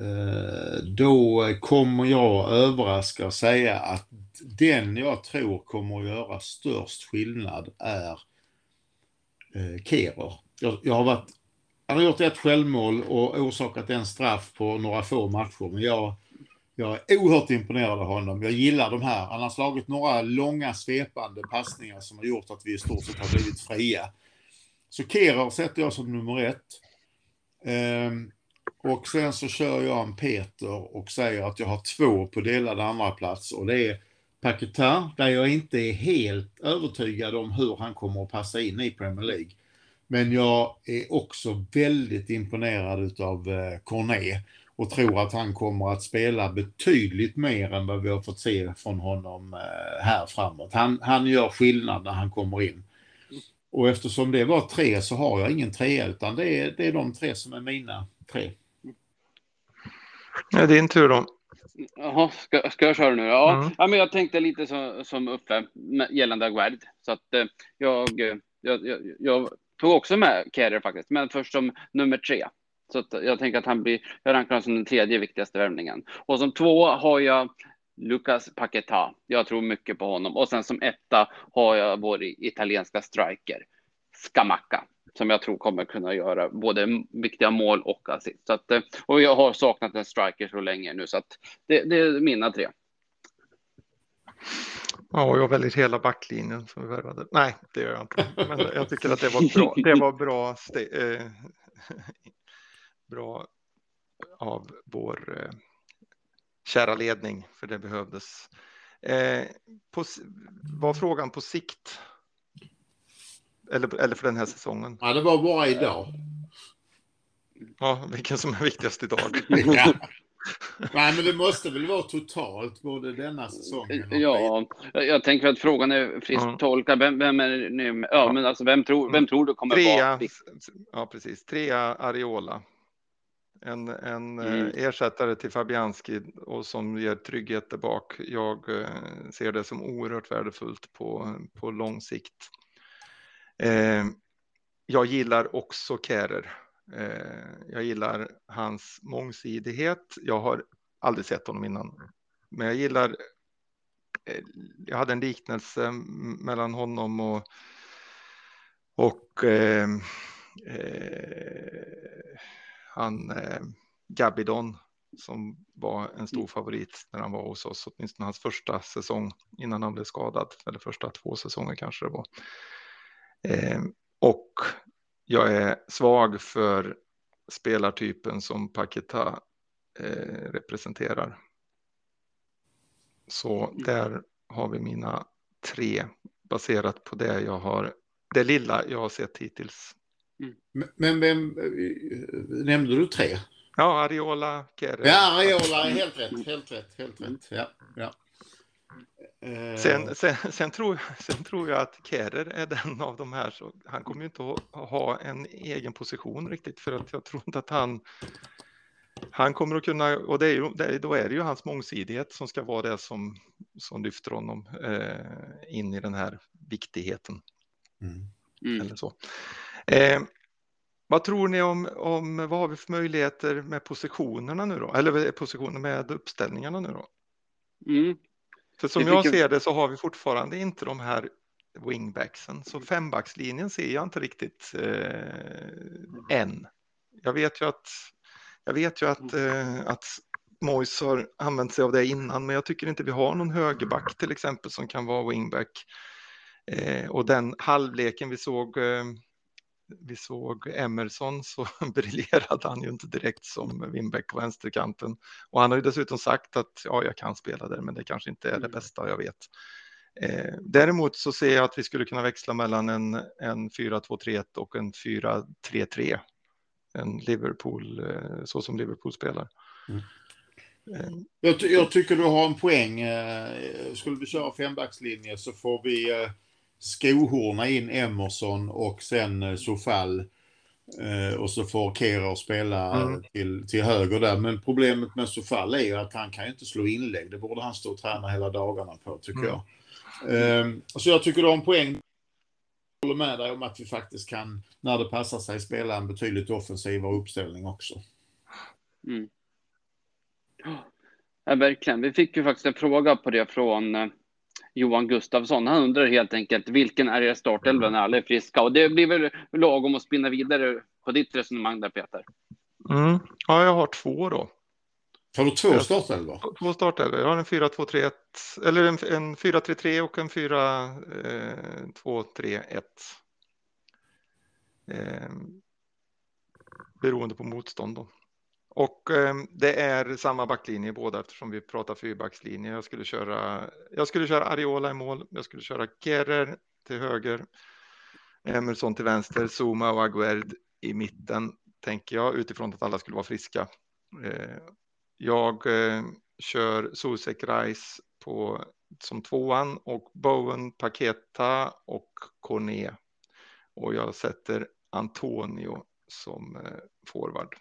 [SPEAKER 2] Eh, då kommer jag överraska och säga att den jag tror kommer att göra störst skillnad är eh, Kerer. Jag, jag har varit, han har gjort ett självmål och orsakat en straff på några få matcher, men jag, jag är oerhört imponerad av honom. Jag gillar de här. Han har slagit några långa svepande passningar som har gjort att vi i stort sett har blivit fria. Så Kerer sätter jag som nummer ett. Um, och sen så kör jag en Peter och säger att jag har två på delad andra plats och det är Paquetin, där jag inte är helt övertygad om hur han kommer att passa in i Premier League. Men jag är också väldigt imponerad av eh, Cornet och tror att han kommer att spela betydligt mer än vad vi har fått se från honom eh, här framåt. Han, han gör skillnad när han kommer in. Och eftersom det var tre så har jag ingen trea utan det är, det är de tre som är mina tre.
[SPEAKER 3] Ja, din tur då.
[SPEAKER 1] Jaha, ska, ska jag köra nu? Ja, mm. ja men jag tänkte lite som, som Uffe gällande Aguerd. Så att eh, jag, jag, jag, jag, tog också med Kerr faktiskt, men först som nummer tre. Så att jag tänker att han blir, jag rankar honom som den tredje viktigaste värvningen. Och som två har jag Lucas Paqueta. Jag tror mycket på honom. Och sen som etta har jag vår italienska striker, Scamacca som jag tror kommer kunna göra både viktiga mål och assist. Så att, eh, och jag har saknat en striker så länge nu, så att det, det är mina tre.
[SPEAKER 3] Ja, jag väljer hela backlinjen som vi värvade. Nej, det gör jag inte. Men jag tycker att det var bra. Det var bra, eh, bra av vår eh, kära ledning, för det behövdes. Eh, på, var frågan på sikt eller, eller för den här säsongen?
[SPEAKER 2] Ja, det var bara idag.
[SPEAKER 3] Ja, vilken som är viktigast idag.
[SPEAKER 2] ja. Nej, men det måste väl vara totalt, både denna säsongen och
[SPEAKER 1] Ja, jag tänker att frågan är frisk ja. tolkad. Vem, vem är nu? Ja, men alltså vem tror, vem tror du kommer
[SPEAKER 3] Trea,
[SPEAKER 1] vara
[SPEAKER 3] Ja, precis. Trea Ariola. En, en eh, mm. ersättare till Fabianski och som ger trygghet där bak. Jag eh, ser det som oerhört värdefullt på, på lång sikt. Eh, jag gillar också Kärer. Eh, jag gillar hans mångsidighet. Jag har aldrig sett honom innan, men jag gillar. Eh, jag hade en liknelse mellan honom och och eh, eh, han eh, Gabidon som var en stor favorit när han var hos oss, åtminstone hans första säsong innan han blev skadad, eller första två säsonger kanske det var. Eh, och jag är svag för spelartypen som Paketa eh, representerar. Så där har vi mina tre baserat på det jag har, det lilla jag har sett hittills.
[SPEAKER 2] Mm. Men vem nämnde du tre?
[SPEAKER 3] Ja, Ariola,
[SPEAKER 2] Kere. Ja, Ariola, helt rätt, helt rätt, helt rätt. Ja, ja.
[SPEAKER 3] Eh, sen, sen, sen, tror, sen tror jag att Kerer är den av de här, så han kommer ju inte att ha en egen position riktigt för att jag tror inte att han han kommer att kunna, och det är ju, då är det ju hans mångsidighet som ska vara det som, som lyfter honom eh, in i den här viktigheten. Mm. Mm. Eller så. Eh, vad tror ni om, om, vad har vi för möjligheter med positionerna nu då? Eller positioner med uppställningarna nu då? Mm. För som jag ser det så har vi fortfarande inte de här wingbacksen. Så fembackslinjen ser jag inte riktigt eh, än. Jag vet ju att, jag vet ju att, eh, att Mois har använt sig av det innan, men jag tycker inte vi har någon högerback till exempel som kan vara wingback. Eh, och den halvleken vi såg eh, vi såg Emerson så briljerade han ju inte direkt som Winbeck på vänsterkanten. Och han har ju dessutom sagt att ja, jag kan spela där, men det kanske inte är det mm. bästa jag vet. Eh, däremot så ser jag att vi skulle kunna växla mellan en, en 4-2-3-1 och en 4-3-3. En Liverpool, eh, så som Liverpool spelar. Mm.
[SPEAKER 2] Eh. Jag, jag, tycker du har en poäng. Eh, skulle vi köra fembackslinje så får vi eh, skohorna in Emerson och sen eh, Sofall. Eh, och så får Kera spela mm. till, till höger där. Men problemet med Sofall är ju att han kan ju inte slå inlägg. Det borde han stå och träna hela dagarna på tycker mm. jag. Eh, så jag tycker du har en poäng. Jag håller med dig om att vi faktiskt kan, när det passar sig, spela en betydligt offensivare uppställning också. Mm.
[SPEAKER 1] Ja, verkligen. Vi fick ju faktiskt en fråga på det från eh, Johan Gustafsson. Han undrar helt enkelt vilken är er startelva när alla är friska? Och det blir väl lagom att spinna vidare på ditt resonemang där Peter.
[SPEAKER 3] Mm. Ja, jag har två då.
[SPEAKER 2] Har du två startelvor?
[SPEAKER 3] Två startelvor. Jag har en 4-2-3-1 eller en, en 4-3-3 och en 4-2-3-1. Eh, beroende på motstånd då. Och eh, det är samma backlinje båda eftersom vi pratar fyrbackslinje. Jag skulle köra. Jag skulle köra Ariola i mål. Jag skulle köra Kerrer till höger. Emerson till vänster, Zuma och Aguerd i mitten tänker jag utifrån att alla skulle vara friska. Eh, jag eh, kör Sosek Rice på som tvåan och Bowen, Paketa och Corné. Och jag sätter Antonio som eh, forward.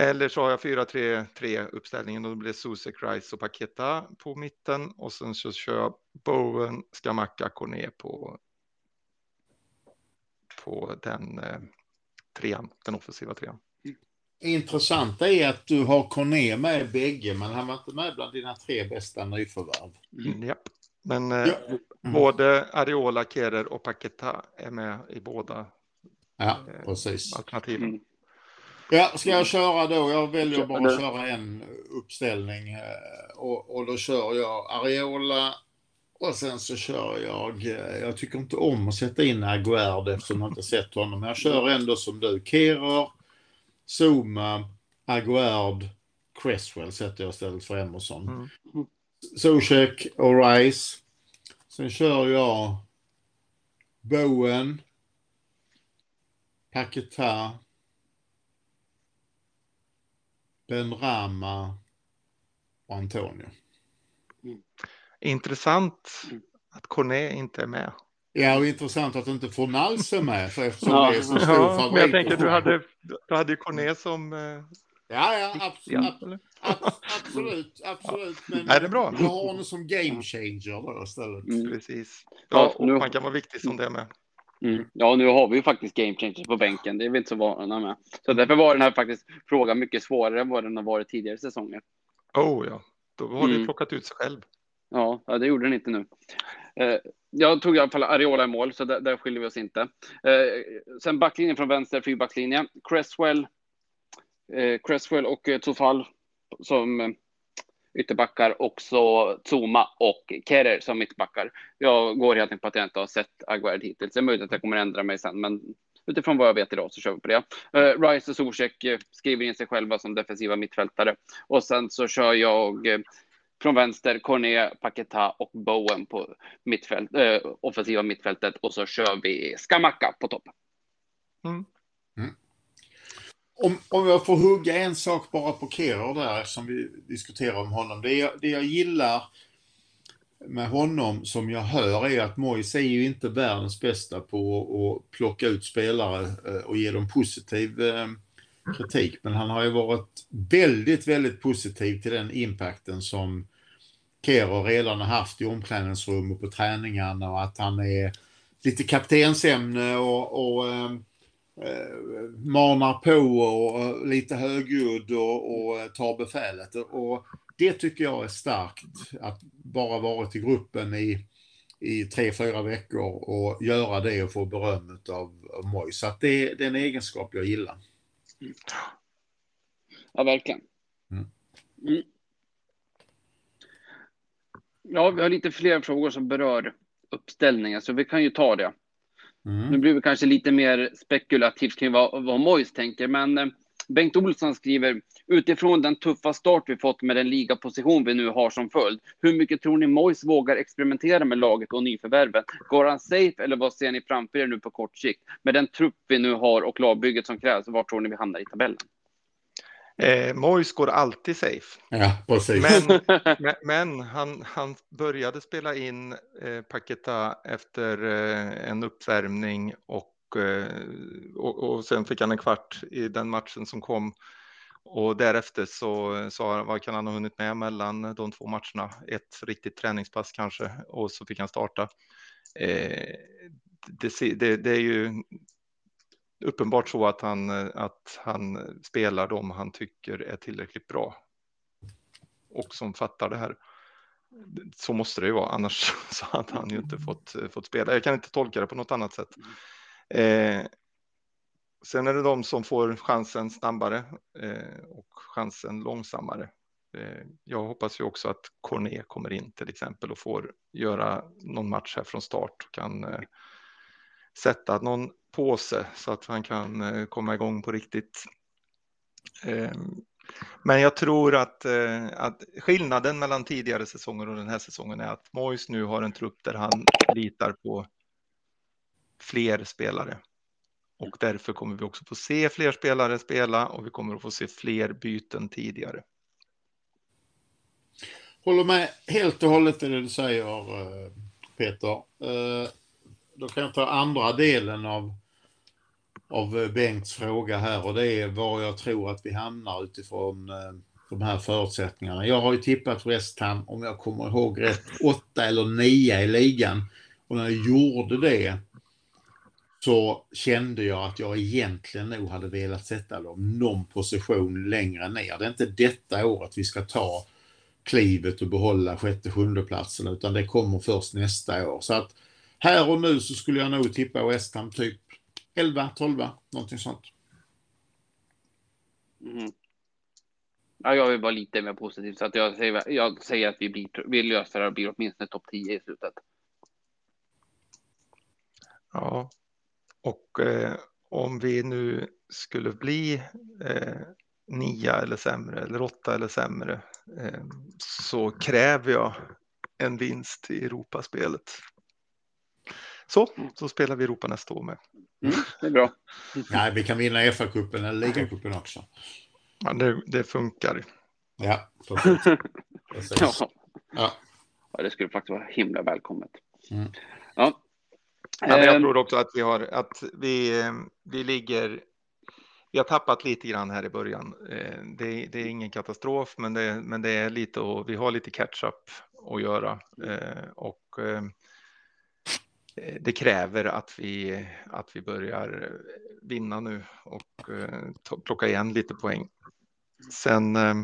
[SPEAKER 3] Eller så har jag 4-3-3 uppställningen och då blir det Susek, Rice och Paketa på mitten och sen så kör jag Bowen, Skamacka, Kone på, på den eh, trean, den offensiva trean.
[SPEAKER 2] Intressanta är att du har Corné med i bägge, men han var inte med bland dina tre bästa nyförvärv.
[SPEAKER 3] Mm, ja, men eh, ja. Mm. både Ariola, Kerer och Paketa är med i båda
[SPEAKER 2] ja, eh, precis.
[SPEAKER 3] alternativen. Mm.
[SPEAKER 2] Ja, ska jag köra då? Jag väljer bara att köra en uppställning. Eh, och, och då kör jag Ariola och sen så kör jag, eh, jag tycker inte om att sätta in Aguerd eftersom jag inte sett honom. Men jag kör ändå som du. Kerer, Zuma, Aguerd, Cresswell sätter jag istället för Emerson. Mm. Zuzek och Rice. Sen kör jag Bowen, Paketa, Ben Rama och Antonio.
[SPEAKER 3] Mm. Intressant att Corné inte är med.
[SPEAKER 2] Ja, och intressant att inte Fornals är med, för eftersom ja. det är så stor ja, favorit.
[SPEAKER 3] Men jag tänker, du hade, du hade ju Corné som... Eh,
[SPEAKER 2] ja, ja, absolut. Ab, absolut, absolut. Men
[SPEAKER 3] Nej, det är bra.
[SPEAKER 2] du har honom som game changer då istället.
[SPEAKER 3] Mm. Precis. Ja, och han kan vara viktig som det med.
[SPEAKER 1] Mm. Ja, nu har vi ju faktiskt game changers på bänken. Det är vi inte så vana med. Så därför var den här faktiskt frågan mycket svårare än vad den har varit tidigare säsonger.
[SPEAKER 3] Oh ja, då har mm. du plockat ut sig själv.
[SPEAKER 1] Ja, det gjorde den inte nu. Eh, jag tog i alla fall Ariola i mål, så där, där skiljer vi oss inte. Eh, sen backlinjen från vänster, fyrbackslinje. Cresswell, eh, Cresswell och Tofall som ytterbackar, också Zuma och Kerer som mittbackar. Jag går helt enkelt på att jag inte har sett Aguerd hittills. Det är möjligt att jag kommer ändra mig sen, men utifrån vad jag vet idag så kör vi på det. Uh, Rice och Zuzek eh, skriver in sig själva som defensiva mittfältare och sen så kör jag uh, från vänster Corné, Paketa och Bowen på mittfält, offensiva mittfältet och så kör vi Skamaka på topp. Mm
[SPEAKER 2] om, om jag får hugga en sak bara på Kero där som vi diskuterar om honom. Det jag, det jag gillar med honom som jag hör är att Mois är ju inte världens bästa på att plocka ut spelare eh, och ge dem positiv eh, kritik. Men han har ju varit väldigt, väldigt positiv till den impacten som Kero redan har haft i omklädningsrum och på träningarna och att han är lite kaptensämne och, och eh, manar på och lite högljudd och, och tar befälet. Och det tycker jag är starkt, att bara varit i gruppen i, i tre, fyra veckor och göra det och få beröm av, av Moj. Så att det, det är en egenskap jag gillar.
[SPEAKER 1] Ja, verkligen. Mm. Mm. Ja, vi har lite fler frågor som berör uppställningen, så vi kan ju ta det. Mm. Nu blir det kanske lite mer spekulativt kring vad, vad Mois tänker, men eh, Bengt Olsson skriver utifrån den tuffa start vi fått med den ligaposition vi nu har som följd. Hur mycket tror ni Mois vågar experimentera med laget och nyförvärven? Går han safe eller vad ser ni framför er nu på kort sikt? Med den trupp vi nu har och lagbygget som krävs, var tror ni vi hamnar i tabellen?
[SPEAKER 3] Eh, Mois går alltid safe.
[SPEAKER 2] Ja, precis.
[SPEAKER 3] Men, men, men han, han började spela in eh, Paketa efter eh, en uppvärmning och, eh, och, och, sen fick han en kvart i den matchen som kom. Och därefter så sa han vad kan han ha hunnit med mellan de två matcherna? Ett riktigt träningspass kanske och så fick han starta. Eh, det, det, det är ju uppenbart så att han, att han spelar de han tycker är tillräckligt bra. Och som fattar det här. Så måste det ju vara, annars så hade han ju inte fått, fått spela. Jag kan inte tolka det på något annat sätt. Eh, sen är det de som får chansen snabbare eh, och chansen långsammare. Eh, jag hoppas ju också att Corné kommer in till exempel och får göra någon match här från start och kan eh, sätta någon påse så att han kan eh, komma igång på riktigt. Eh, men jag tror att, eh, att skillnaden mellan tidigare säsonger och den här säsongen är att Mois nu har en trupp där han litar på fler spelare. Och därför kommer vi också få se fler spelare spela och vi kommer att få se fler byten tidigare.
[SPEAKER 2] Håller med helt och hållet i det du säger Peter då kan jag ta andra delen av, av eh, Bengts fråga här och det är var jag tror att vi hamnar utifrån eh, de här förutsättningarna. Jag har ju tippat West Ham, om jag kommer ihåg rätt, åtta eller nio i ligan. Och när jag gjorde det så kände jag att jag egentligen nog hade velat sätta dem någon position längre ner. Det är inte detta året vi ska ta klivet och behålla sjätte, sjunde platsen utan det kommer först nästa år. Så att här och nu så skulle jag nog tippa West Ham typ 11, 12, någonting sånt.
[SPEAKER 1] Mm. Ja, jag vill vara lite mer positiv så att jag säger, jag säger att vi, blir, vi löser det och blir åtminstone topp 10 i slutet.
[SPEAKER 3] Ja, och eh, om vi nu skulle bli eh, nia eller sämre eller åtta eller sämre eh, så kräver jag en vinst i Europaspelet. Så, så spelar vi Europa nästa år med.
[SPEAKER 1] Mm, det är bra.
[SPEAKER 2] Nej, vi kan vinna FA-cupen eller ligacupen också.
[SPEAKER 3] Ja, det, det funkar.
[SPEAKER 2] Ja,
[SPEAKER 1] precis. ja. Ja. ja, det skulle faktiskt vara himla välkommet. Mm. Ja.
[SPEAKER 3] Ja, men jag ehm. tror också att vi har att vi, vi ligger. Vi har tappat lite grann här i början. Eh, det, det är ingen katastrof, men det, men det är lite och vi har lite catch up att göra eh, och eh, Eh, det kräver att vi, att vi börjar vinna nu och eh, plocka igen lite poäng. Sen eh,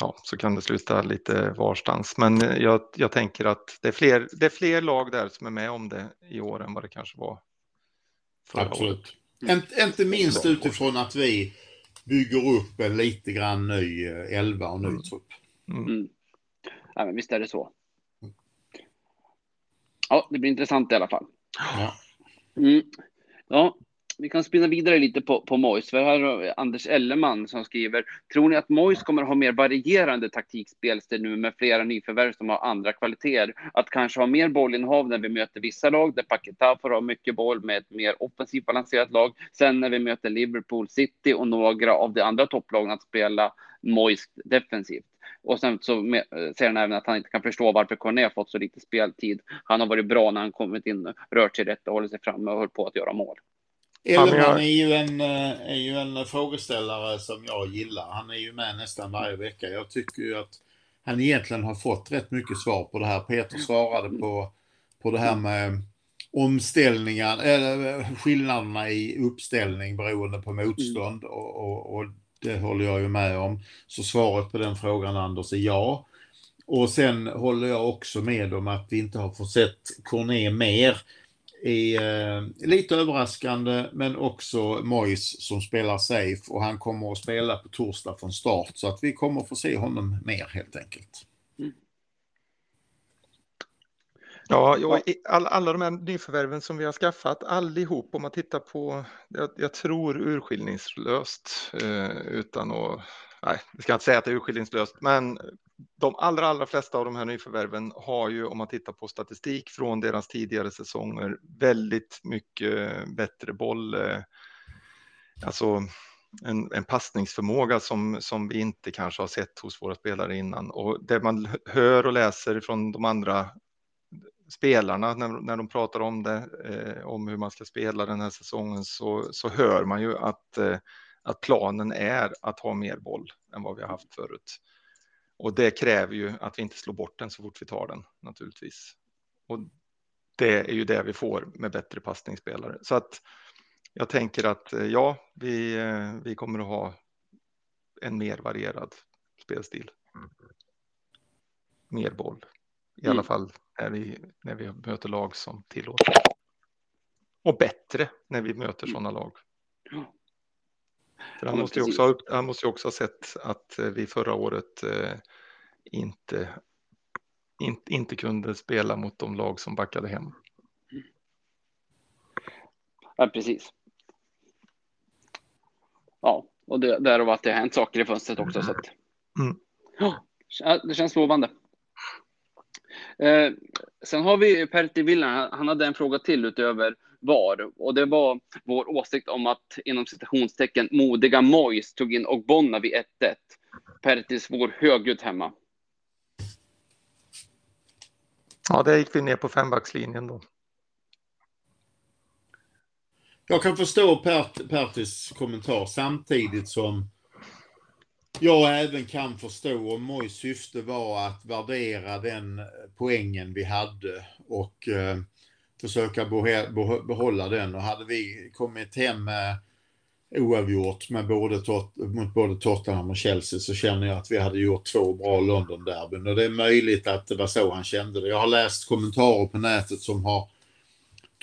[SPEAKER 3] ja, så kan det sluta lite varstans. Men jag, jag tänker att det är, fler, det är fler lag där som är med om det i år än vad det kanske var
[SPEAKER 2] förra Absolut. året. Inte minst utifrån att vi bygger upp en lite grann ny elva och ny mm. trupp.
[SPEAKER 1] Mm. Mm. Ja, men visst är det så. Ja, det blir intressant i alla fall. Ja. Mm. Ja, vi kan spinna vidare lite på, på Mois. Här har Anders Elleman som skriver, tror ni att Mois kommer att ha mer varierande taktikspelstil nu med flera nyförvärv som har andra kvaliteter? Att kanske ha mer bollinnehav när vi möter vissa lag, där Paketa får ha mycket boll med ett mer offensivt balanserat lag. Sen när vi möter Liverpool City och några av de andra topplagen att spela Mois defensivt. Och sen så med, säger han även att han inte kan förstå varför Corné har fått så lite speltid. Han har varit bra när han kommit in, rört sig rätt och hållit sig framme och höll på att göra mål.
[SPEAKER 2] Elleman är ju, en, är ju en frågeställare som jag gillar. Han är ju med nästan varje vecka. Jag tycker ju att han egentligen har fått rätt mycket svar på det här. Peter svarade på, på det här med omställningar, eller skillnaderna i uppställning beroende på motstånd och, och, och det håller jag ju med om. Så svaret på den frågan Anders är ja. Och sen håller jag också med om att vi inte har fått sett Corné mer är eh, lite överraskande men också Mois som spelar safe och han kommer att spela på torsdag från start så att vi kommer att få se honom mer helt enkelt. Mm.
[SPEAKER 3] Ja, jag, all, alla de här nyförvärven som vi har skaffat, allihop om man tittar på, jag, jag tror urskiljningslöst eh, utan att, nej, vi ska inte säga att det är urskiljningslöst, men de allra, allra flesta av de här nyförvärven har ju, om man tittar på statistik från deras tidigare säsonger, väldigt mycket bättre boll. Eh, alltså en, en passningsförmåga som, som vi inte kanske har sett hos våra spelare innan. Och det man hör och läser från de andra spelarna när, när de pratar om det, eh, om hur man ska spela den här säsongen, så, så hör man ju att, eh, att planen är att ha mer boll än vad vi har haft förut. Och det kräver ju att vi inte slår bort den så fort vi tar den naturligtvis. Och det är ju det vi får med bättre passningsspelare. Så att jag tänker att eh, ja, vi, eh, vi kommer att ha en mer varierad spelstil. Mer boll. I mm. alla fall när vi, när vi möter lag som tillåter. Och bättre när vi möter sådana lag. För han, måste ju också, ha, han måste också ha sett att eh, vi förra året eh, inte, in, inte kunde spela mot de lag som backade hem.
[SPEAKER 1] Ja, precis. Ja, och det, därav att det har hänt saker i fönstret också. Så att, mm. ja, det känns lovande. Eh, sen har vi Pertti Villan, han hade en fråga till utöver VAR och det var vår åsikt om att inom citationstecken modiga Mois tog in Ogbonna vid 1-1. Pertti svor högljutt hemma.
[SPEAKER 3] Ja, där gick vi ner på fembackslinjen då.
[SPEAKER 2] Jag kan förstå Pert, Pertis kommentar samtidigt som jag även kan förstå om Mojs syfte var att värdera den eh, poängen vi hade och eh, försöka behålla den. Och hade vi kommit hem med oavgjort med både tot, mot både Tottenham och Chelsea så känner jag att vi hade gjort två bra London-derbyn. Och det är möjligt att det var så han kände det. Jag har läst kommentarer på nätet som har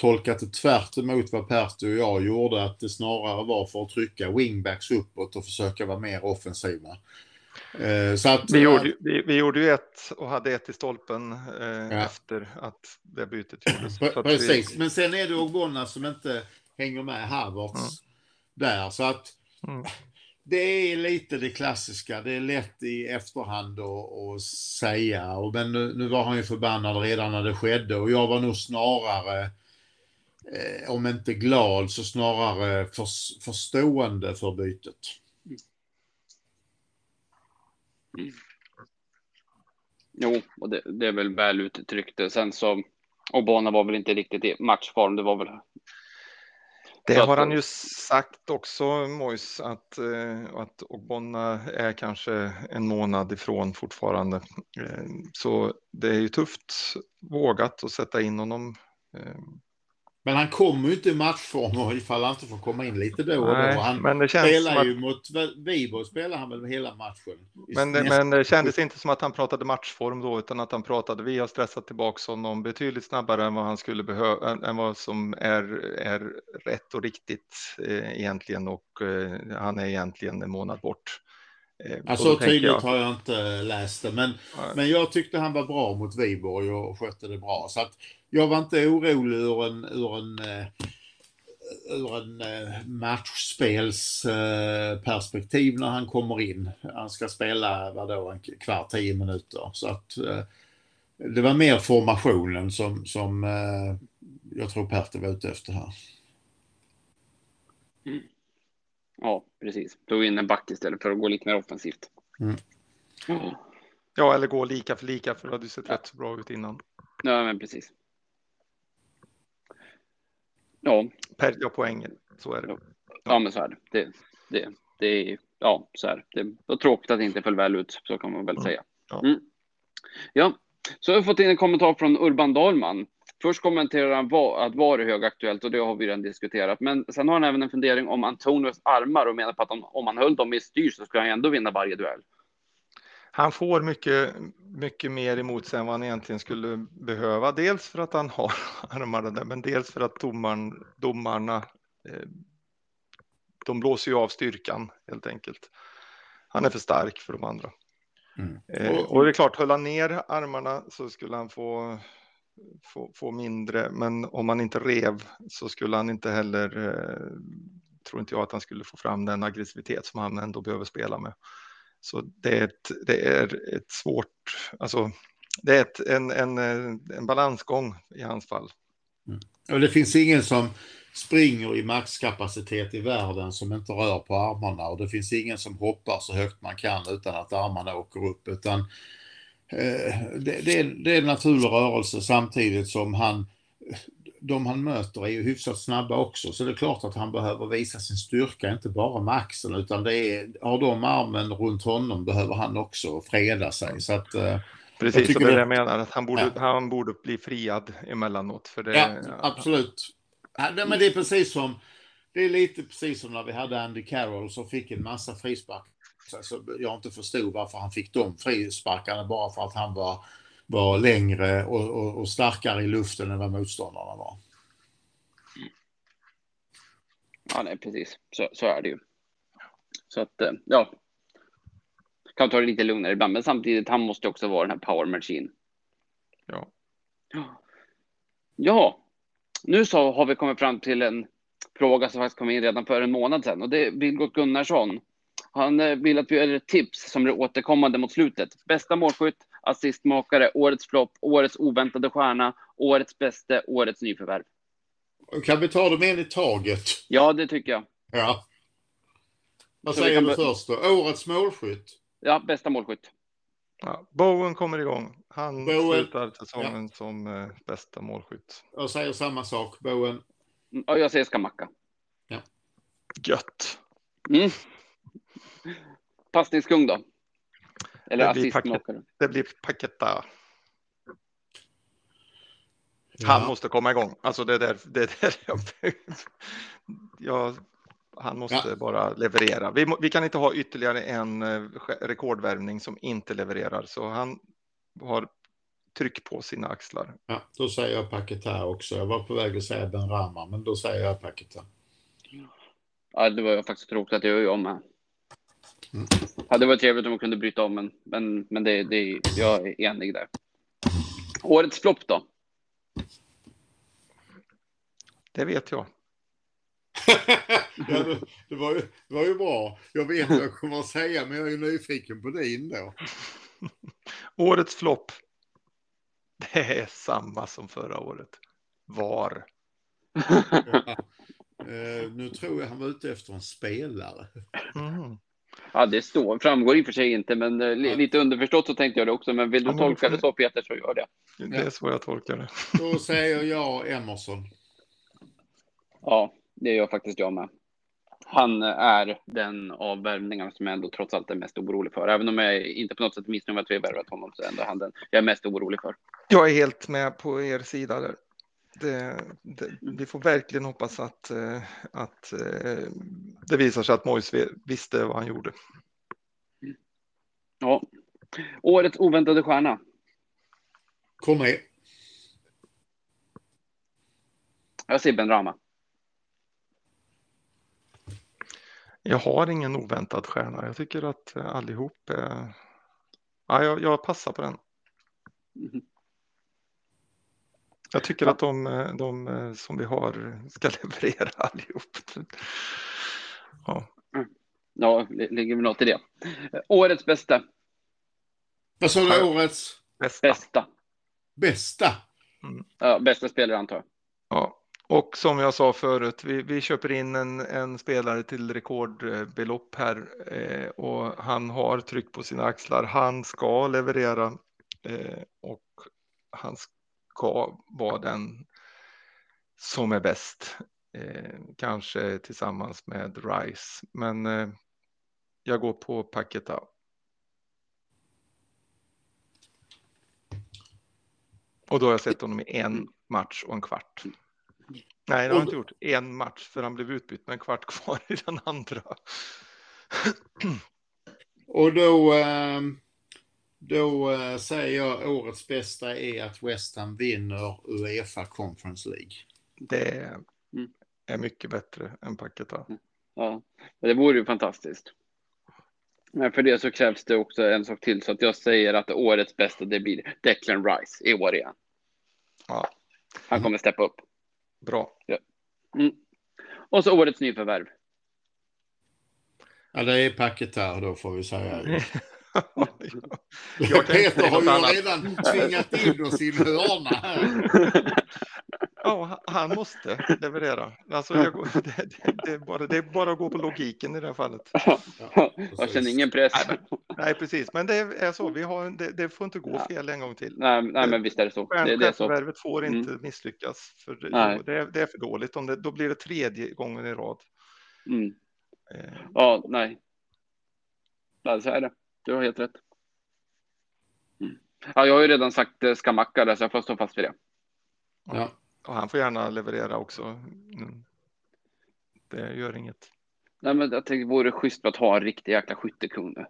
[SPEAKER 2] tolkat det tvärt emot vad Pertti och jag gjorde, att det snarare var för att trycka wingbacks uppåt och försöka vara mer offensiva.
[SPEAKER 3] Eh, så att, vi, gjorde, vi, vi, gjorde ju ett och hade ett i stolpen eh, ja. efter att det bytet gjordes.
[SPEAKER 2] Precis, vi... men sen är det Ogbonna som inte hänger med Havertz mm. där. Så att mm. det är lite det klassiska. Det är lätt i efterhand att säga. Och, men nu, nu, var han ju förbannad redan när det skedde och jag var nog snarare eh, om inte glad så snarare för, förstående för bytet.
[SPEAKER 1] Mm. Jo, och det, det, är väl väl uttryckt. Sen så, och Bona var väl inte riktigt i matchform. Det var väl.
[SPEAKER 3] Det har han ju sagt också, Mois, att, eh, att Ogbonna är kanske en månad ifrån fortfarande. Eh, så det är ju tufft vågat att sätta in honom eh,
[SPEAKER 2] men han kommer ju inte i matchform ifall han inte får komma in lite då och då. Han men det känns spelar att... ju mot Viborg spelar han väl hela matchen.
[SPEAKER 3] Men, det, men det kändes inte som att han pratade matchform då, utan att han pratade, vi har stressat tillbaka honom betydligt snabbare än vad han skulle behöva, än vad som är, är rätt och riktigt eh, egentligen och eh, han är egentligen en månad bort.
[SPEAKER 2] Eh, alltså tydligt jag... har jag inte läst det, men, men jag tyckte han var bra mot Viborg och skötte det bra. Så att jag var inte orolig ur en, ur en, uh, ur en uh, matchspelsperspektiv när han kommer in. Han ska spela, vadå, en kvart, tio minuter. Så att det var mer formationen som, som jag tror Pertte var ute efter här.
[SPEAKER 1] Mm. Ja, precis. Tog in en back istället för att gå lite mer offensivt. Mm.
[SPEAKER 3] Ja, eller gå lika för lika för det hade ju sett rätt så bra ut innan.
[SPEAKER 1] Ja, men precis. Ja,
[SPEAKER 3] Per poängen, så är det.
[SPEAKER 1] ja men så är det. Det, det, det är, ja, så är det. Det var tråkigt att det inte föll väl ut, så kan man väl
[SPEAKER 3] Ja.
[SPEAKER 1] säga.
[SPEAKER 3] Ja.
[SPEAKER 1] Mm. Ja, så har vi fått in en kommentar från Urban Dahlman. Först kommenterar han att VAR är högaktuellt och det har vi redan diskuterat. Men sen har han även en fundering om Antonios armar och menar på att om, om han höll dem i styr så skulle han ändå vinna varje duell.
[SPEAKER 3] Han får mycket, mycket mer emot sig än vad han egentligen skulle behöva. Dels för att han har armarna där, men dels för att domaren, domarna, eh, de blåser ju av styrkan helt enkelt. Han är för stark för de andra.
[SPEAKER 2] Mm.
[SPEAKER 3] Eh, och det är klart, höll han ner armarna så skulle han få, få, få mindre, men om han inte rev så skulle han inte heller, eh, tror inte jag att han skulle få fram den aggressivitet som han ändå behöver spela med. Så det är ett, det är ett svårt, alltså det är ett, en, en, eh, en balansgång i hans fall. Mm.
[SPEAKER 2] Och det finns ingen som springer i maxkapacitet i världen som inte rör på armarna och det finns ingen som hoppar så högt man kan utan att armarna åker upp utan det, det, är, det är en naturlig rörelse samtidigt som han de han möter är ju hyfsat snabba också så det är klart att han behöver visa sin styrka inte bara med axeln utan det är, har de armen runt honom behöver han också freda sig så att eh,
[SPEAKER 3] Precis, det är
[SPEAKER 2] det-
[SPEAKER 3] jag menar, att han borde,
[SPEAKER 2] Ja.
[SPEAKER 3] han borde bli friad emellanåt. För det,
[SPEAKER 2] Ja, absolut. Ja, men det är precis som, det är lite precis som när vi hade Andy Carroll som fick en massa frispark. Så jag inte förstod varför han fick de frisparkarna bara för att han var, var längre och, och, och starkare i luften än vad motståndarna var.
[SPEAKER 1] Ja, nej, precis. Så, så är det ju. Så att, eh, ja. Kan ta det lite lugnare ibland, men samtidigt, han måste också vara den här power machine.
[SPEAKER 3] Ja.
[SPEAKER 1] Ja, nu så har vi kommit fram till en fråga som faktiskt kom in redan för en månad sedan och det är Vilgot Gunnarsson. Han eh, vill att vi gör ett tips som är återkommande mot slutet. Bästa målskytt, assistmakare, årets flopp, årets oväntade stjärna, årets bäste, årets nyförvärv.
[SPEAKER 2] Kan vi ta dem en i taget?
[SPEAKER 1] Ja, det tycker jag.
[SPEAKER 2] Ja. Vad
[SPEAKER 1] Så
[SPEAKER 2] säger
[SPEAKER 1] kan
[SPEAKER 2] du först då? Årets målskytt?
[SPEAKER 1] Ja, bästa målskytt.
[SPEAKER 3] Ja, Bowen kommer igång. Han
[SPEAKER 2] Bowen.
[SPEAKER 3] slutar säsongen som eh, bästa målskytt.
[SPEAKER 2] Jag säger samma sak. Bowen.
[SPEAKER 1] Ja, jag säger Skamacka.
[SPEAKER 3] Gött.
[SPEAKER 1] Mm. Passningskung då? Eller
[SPEAKER 3] Det blir
[SPEAKER 1] assistmakare?
[SPEAKER 3] Det blir Paketa. Han
[SPEAKER 2] Ja.
[SPEAKER 3] måste komma igång. Alltså det där, det där jag, jag, han måste
[SPEAKER 2] Ja.
[SPEAKER 3] bara leverera. Vi, vi kan inte ha ytterligare en eh, rekordvärvning som inte levererar. Så han har tryck på sina axlar.
[SPEAKER 2] Ja, då säger jag Paketa också. Jag var på väg att säga Ben Rama, men då säger jag Paketa.
[SPEAKER 1] Ja, det var faktiskt tråkigt att jag gör om med.
[SPEAKER 2] Mm.
[SPEAKER 1] Hade varit trevligt om man kunde bryta om, men, men, men det, det, jag är enig där. Årets flopp då?
[SPEAKER 3] Det vet jag.
[SPEAKER 2] ja, det, det, var ju, det var ju bra. Jag vet vad jag kommer att säga, men jag är ju nyfiken på din då.
[SPEAKER 3] Årets flopp. Det är samma som förra året. Var.
[SPEAKER 2] Eh, nu tror jag han var ute efter en spelare.
[SPEAKER 3] Mm.
[SPEAKER 1] Ja, det står, framgår i och för sig inte, men eh, li, lite underförstått så tänkte jag det också. Men vill du
[SPEAKER 3] Ja, men
[SPEAKER 1] tolka det så Peter, så gör det.
[SPEAKER 3] Det är så jag tolkar det.
[SPEAKER 2] Då säger jag Emerson.
[SPEAKER 1] Ja, det gör faktiskt jag med. Han är den av värvningarna som jag ändå trots allt är mest orolig för. Även om jag inte på något sätt missnöjd med att vi har värvat honom så är ändå han den jag är mest orolig för.
[SPEAKER 3] Jag är helt med på er sida där. Det, det, vi får verkligen hoppas att, eh, att eh, det visar sig att Mois visste vad han gjorde.
[SPEAKER 1] Ja. Årets oväntade stjärna.
[SPEAKER 2] Corné.
[SPEAKER 1] Jag ser Ben Rama.
[SPEAKER 3] Jag har ingen oväntad stjärna. Jag tycker att eh, allihop är... Ja, jag, jag passar på den.
[SPEAKER 1] Mhm.
[SPEAKER 3] Jag tycker att de, eh, de eh, som vi har ska leverera allihop. Ja,
[SPEAKER 1] Ja, det ligger väl något i det. Årets bästa.
[SPEAKER 2] Vad sa du årets
[SPEAKER 3] bästa.
[SPEAKER 1] Bästa.
[SPEAKER 2] bästa?
[SPEAKER 1] Ja, bästa spelare antar jag.
[SPEAKER 3] Ja, Och som jag sa förut, vi, vi köper in en, en, spelare till rekordbelopp här eh, och han har tryck på sina axlar. Han ska leverera eh, och han ska vara den som är bäst. Eh, kanske tillsammans med Rice, men eh, jag går på Paketa. Och då har jag sett honom i en match och en kvart. Nej, det har jag inte gjort. En match, för han blev utbytt med en kvart kvar i den andra.
[SPEAKER 2] Och då, ehm, då eh, säger jag årets bästa är att West Ham vinner Uefa Conference League.
[SPEAKER 3] Det mm. är mycket bättre än Paketa.
[SPEAKER 1] Mm. Ja, det vore ju fantastiskt. Men för det så krävs det också en sak till, så att jag säger att årets bästa det blir Declan Rice i år igen.
[SPEAKER 3] Ja.
[SPEAKER 1] Han kommer steppa upp.
[SPEAKER 3] Bra.
[SPEAKER 1] Ja. Mm. Och så årets nyförvärv.
[SPEAKER 2] Ja, det är packet här då får vi säga.
[SPEAKER 3] Jag
[SPEAKER 2] Peter har ju annat. redan tvingat in oss i en hörna.
[SPEAKER 3] Ja, han måste leverera. Alltså, jag, det, det, det, är bara, det är bara att gå på logiken i det här fallet.
[SPEAKER 1] Ja, jag känner ingen press.
[SPEAKER 3] Nej, men, nej, precis. Men det är så. Vi har, det, det får inte gå fel en gång till.
[SPEAKER 1] Nej, nej men visst är det så.
[SPEAKER 3] Så. får inte mm. misslyckas. För det, är, det är för dåligt. Om det, då blir det tredje gången i rad.
[SPEAKER 1] Mm. Eh. Ja, nej. Nej, så är det. Du har helt rätt. Mm. Ja, jag har ju redan sagt eh, Skamacka där, så jag får stå fast vid det.
[SPEAKER 3] Ja. Och han får gärna leverera också. Mm. Det gör inget.
[SPEAKER 1] Nej, men jag tänkte vore schysst att ha en riktig jäkla skyttekung nu.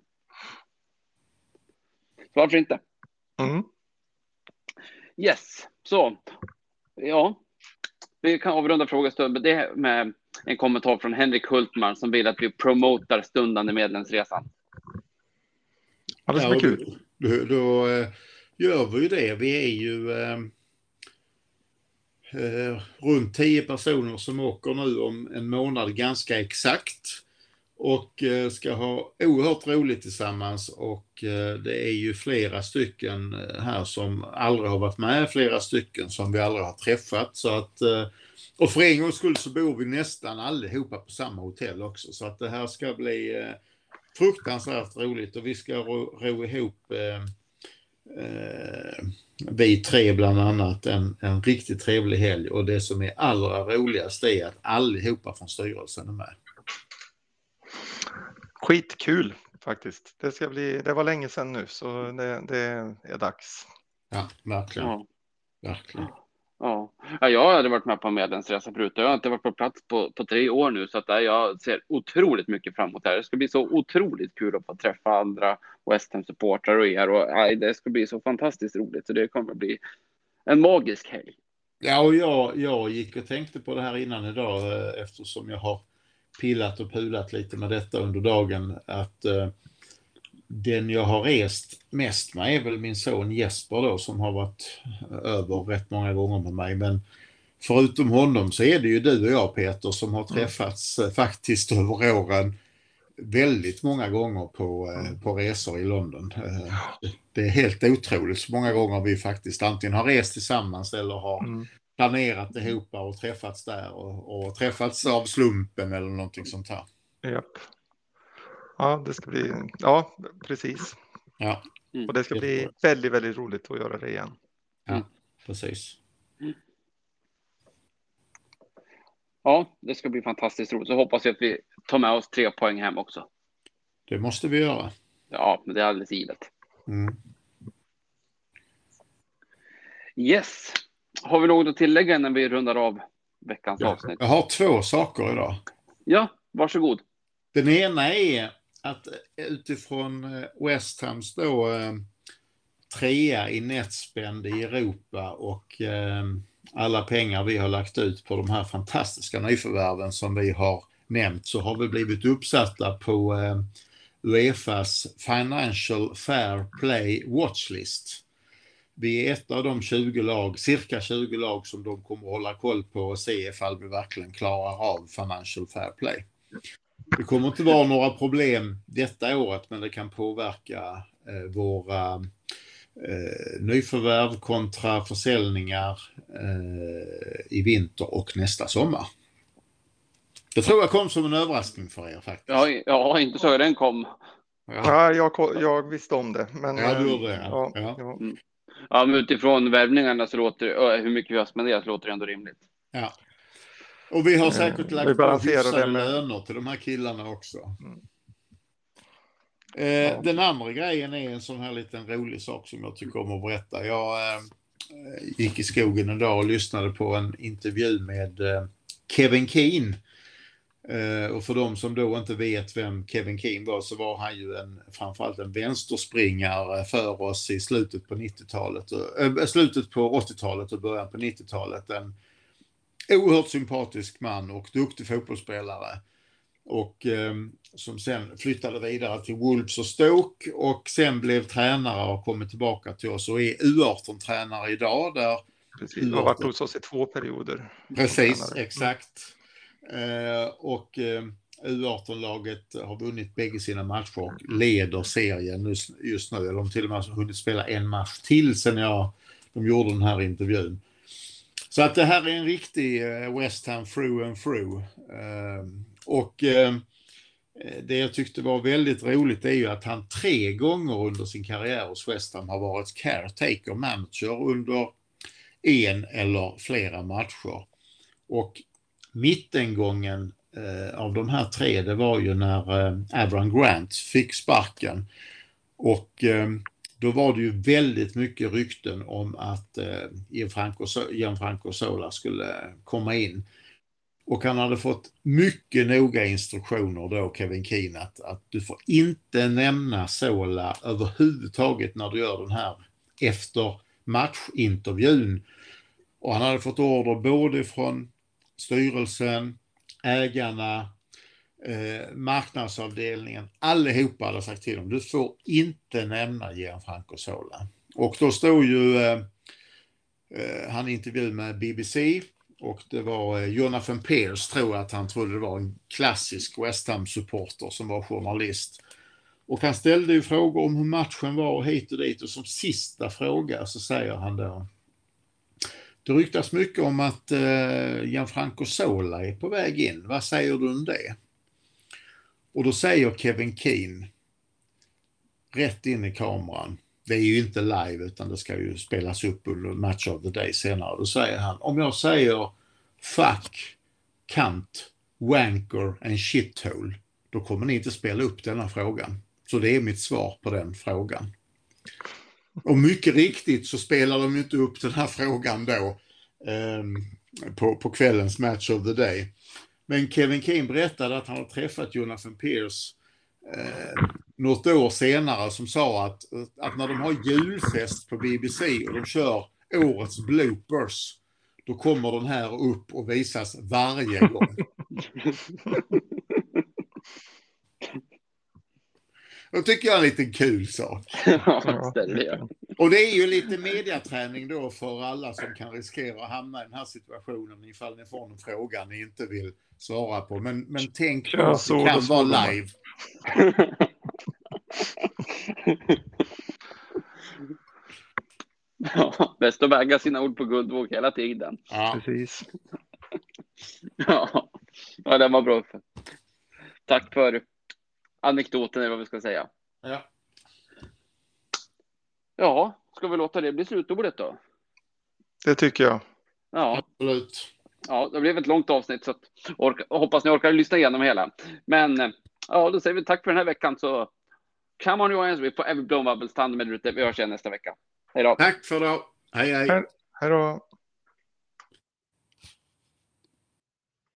[SPEAKER 1] Varför inte?
[SPEAKER 3] Mm.
[SPEAKER 1] Yes, så. Ja, vi kan avrunda frågestunden med det med en kommentar från Henrik Hultman som vill att vi promotar stundande medlemsresan.
[SPEAKER 3] Ja, det ska bli kul.
[SPEAKER 2] Då, då, då, eh, gör vi ju det. Vi är ju eh, eh, runt tio personer som åker nu om en månad ganska exakt. Och eh, ska ha oerhört roligt tillsammans och eh, det är ju flera stycken eh, här som aldrig har varit med, flera stycken som vi aldrig har träffat. Så att, och för en gångs skull så bor vi nästan allihopa på samma hotell också. Så att det här ska bli fruktansvärt roligt och vi ska ro, ro ihop eh, eh, vi tre bland annat en, en riktigt trevlig helg och det som är allra roligast är att allihopa från styrelsen är med.
[SPEAKER 3] Skitkul faktiskt. Det ska bli, det var länge sedan nu så det, det är dags.
[SPEAKER 2] Ja, verkligen. Ja. Verkligen.
[SPEAKER 1] Ja. ja, jag hade varit med på en medlemsresa förut. Jag har inte varit på plats på, på tre år nu så att jag ser otroligt mycket fram emot det här. Det ska bli så otroligt kul att få träffa andra West Ham supportrar och er och aj, det ska bli så fantastiskt roligt så det kommer att bli en magisk helg.
[SPEAKER 2] Ja, och jag, jag gick och tänkte på det här innan idag eh, eftersom jag har pillat och pulat lite med detta under dagen att eh, den jag har rest mest med är väl min son Jesper då som har varit över rätt många gånger med mig. Men förutom honom så är det ju du och jag Peter som har träffats mm. faktiskt över åren väldigt många gånger på, eh, mm. på resor i London. Eh, det är helt otroligt så många gånger vi faktiskt antingen har rest tillsammans eller har mm. planerat ihop och träffats där och, och träffats av slumpen eller någonting sånt här.
[SPEAKER 3] Japp. Ja, det ska bli, ja, precis.
[SPEAKER 2] Ja.
[SPEAKER 3] Mm. Och det ska bli väldigt, väldigt roligt att göra det igen.
[SPEAKER 2] Ja, precis.
[SPEAKER 1] Ja, det ska bli fantastiskt roligt. Så hoppas jag att vi tar med oss tre poäng hem också.
[SPEAKER 2] Det måste vi göra.
[SPEAKER 1] Ja, men det är alldeles givet.
[SPEAKER 2] Mm.
[SPEAKER 1] Yes. Har vi något att tillägga när vi rundar av veckans ja. avsnitt?
[SPEAKER 2] Jag har två saker idag.
[SPEAKER 1] Ja, varsågod.
[SPEAKER 2] Den ena är att eh, utifrån eh, West Hams då eh, trea i netspend i Europa och alla pengar vi har lagt ut på de här fantastiska nyförvärven som vi har nämnt så har vi blivit uppsatta på Uefas Financial Fair Play Watchlist. Vi är ett av de 20 lag, cirka 20 lag som de kommer att hålla koll på och se ifall vi verkligen klarar av Financial Fair Play. Det kommer inte vara några problem detta året men det kan påverka eh, våra eh, nyförvärv kontra försäljningar eh, i vinter och nästa sommar. Det tror jag kom som en överraskning för er faktiskt.
[SPEAKER 1] Ja, ja inte så den kom.
[SPEAKER 3] Ja. ja jag, jag visste om det. Men,
[SPEAKER 2] ja, du gjorde det. Ja,
[SPEAKER 1] ja. ja. ja men utifrån värvningarna så låter hur mycket vi har spenderat låter det ändå rimligt.
[SPEAKER 2] Ja. Och vi har säkert lagt på hyfsade med... löner till de här killarna också. Mm. Eh, den andra grejen är en sån här liten rolig sak som jag tycker om att berätta. Jag eh, gick i skogen en dag och lyssnade på en intervju med eh, Kevin Keen. Eh, och för de som då inte vet vem Kevin Keen var så var han ju en, framförallt en vänsterspringare för oss i slutet på 90-talet, äh, slutet på 80-talet och början på 90-talet. En oerhört sympatisk man och duktig fotbollsspelare. Och eh, som sen flyttade vidare till Wolves och Stoke och sen blev tränare och kommit tillbaka till oss och är U18-tränare idag. Där
[SPEAKER 3] Precis, har varit hos oss i två perioder.
[SPEAKER 2] Precis, exakt. Eh, och eh, U18-laget har vunnit bägge sina matcher och leder serien just, just nu. De har till och med hunnit spela en match till sen jag, de gjorde den här intervjun. Så att det här är en riktig eh, West Ham through and through. Ehm, och ehm, det jag tyckte var väldigt roligt är ju att han tre gånger under sin karriär hos West Ham har varit caretaker manager under en eller flera matcher. Och mittengången eh, av de här tre, det var ju när eh, Avran Grant fick sparken. Och ehm, då var det ju väldigt mycket rykten om att eh, Gianfranco, Gianfranco Sola skulle komma in. Och han hade fått mycket noga instruktioner då, Kevin Keen, att, att du får inte nämna Sola överhuvudtaget när du gör den här efter matchintervjun. Och han hade fått order både från styrelsen, ägarna, eh, marknadsavdelningen, allihopa hade sagt till dem, du får inte nämna Gianfranco Sola. Och då stod ju eh, eh han intervju med BBC och det var eh, Jonathan Pears, tror jag att han trodde det var, en klassisk West Ham-supporter som var journalist. Och han ställde ju frågor om hur matchen var och hit och dit och som sista fråga så säger han då det ryktas mycket om att eh, Gianfranco Sola är på väg in. Vad säger du om det? Och då säger Kevin Keen rätt in i kameran. Det är ju inte live utan det ska ju spelas upp under Match of the Day senare. Då säger han, om jag säger fuck, kant, wanker and shithole, då kommer ni inte spela upp denna frågan. Så det är mitt svar på den frågan. Och mycket riktigt så spelar de inte upp den här frågan då eh, på, på kvällens Match of the Day. Men Kevin Kane berättade att han har träffat Jonathan Pierce eh, något år senare som sa att, att när de har julfest på BBC och de kör årets bloopers, då kommer den här upp och visas varje gång. Det tycker jag är en liten kul sak.
[SPEAKER 1] Ja, det
[SPEAKER 2] och det är ju lite mediaträning då för alla som kan riskera att hamna i den här situationen ifall ni får en fråga ni inte vill svara på. Men, men tänk på att det kan vara live.
[SPEAKER 1] ja, bäst att väga sina ord på guldvåg hela tiden.
[SPEAKER 3] Ja. Precis.
[SPEAKER 1] ja. ja, den var bra. Tack för anekdoten eller vad vi ska säga.
[SPEAKER 2] Ja.
[SPEAKER 1] Ja, ska vi låta det bli slutordet då?
[SPEAKER 3] Det tycker jag.
[SPEAKER 1] Ja,
[SPEAKER 2] absolut.
[SPEAKER 1] Ja, det blev ett långt avsnitt så att orka, hoppas ni orkar lyssna igenom hela. Men ja, då säger vi tack för den här veckan så come on Johan, vi får Every Blown Bubbles. Ta hand om er ute. Vi hörs igen nästa vecka. Hej då.
[SPEAKER 2] Tack för då. Hej, hej.
[SPEAKER 3] Hej då.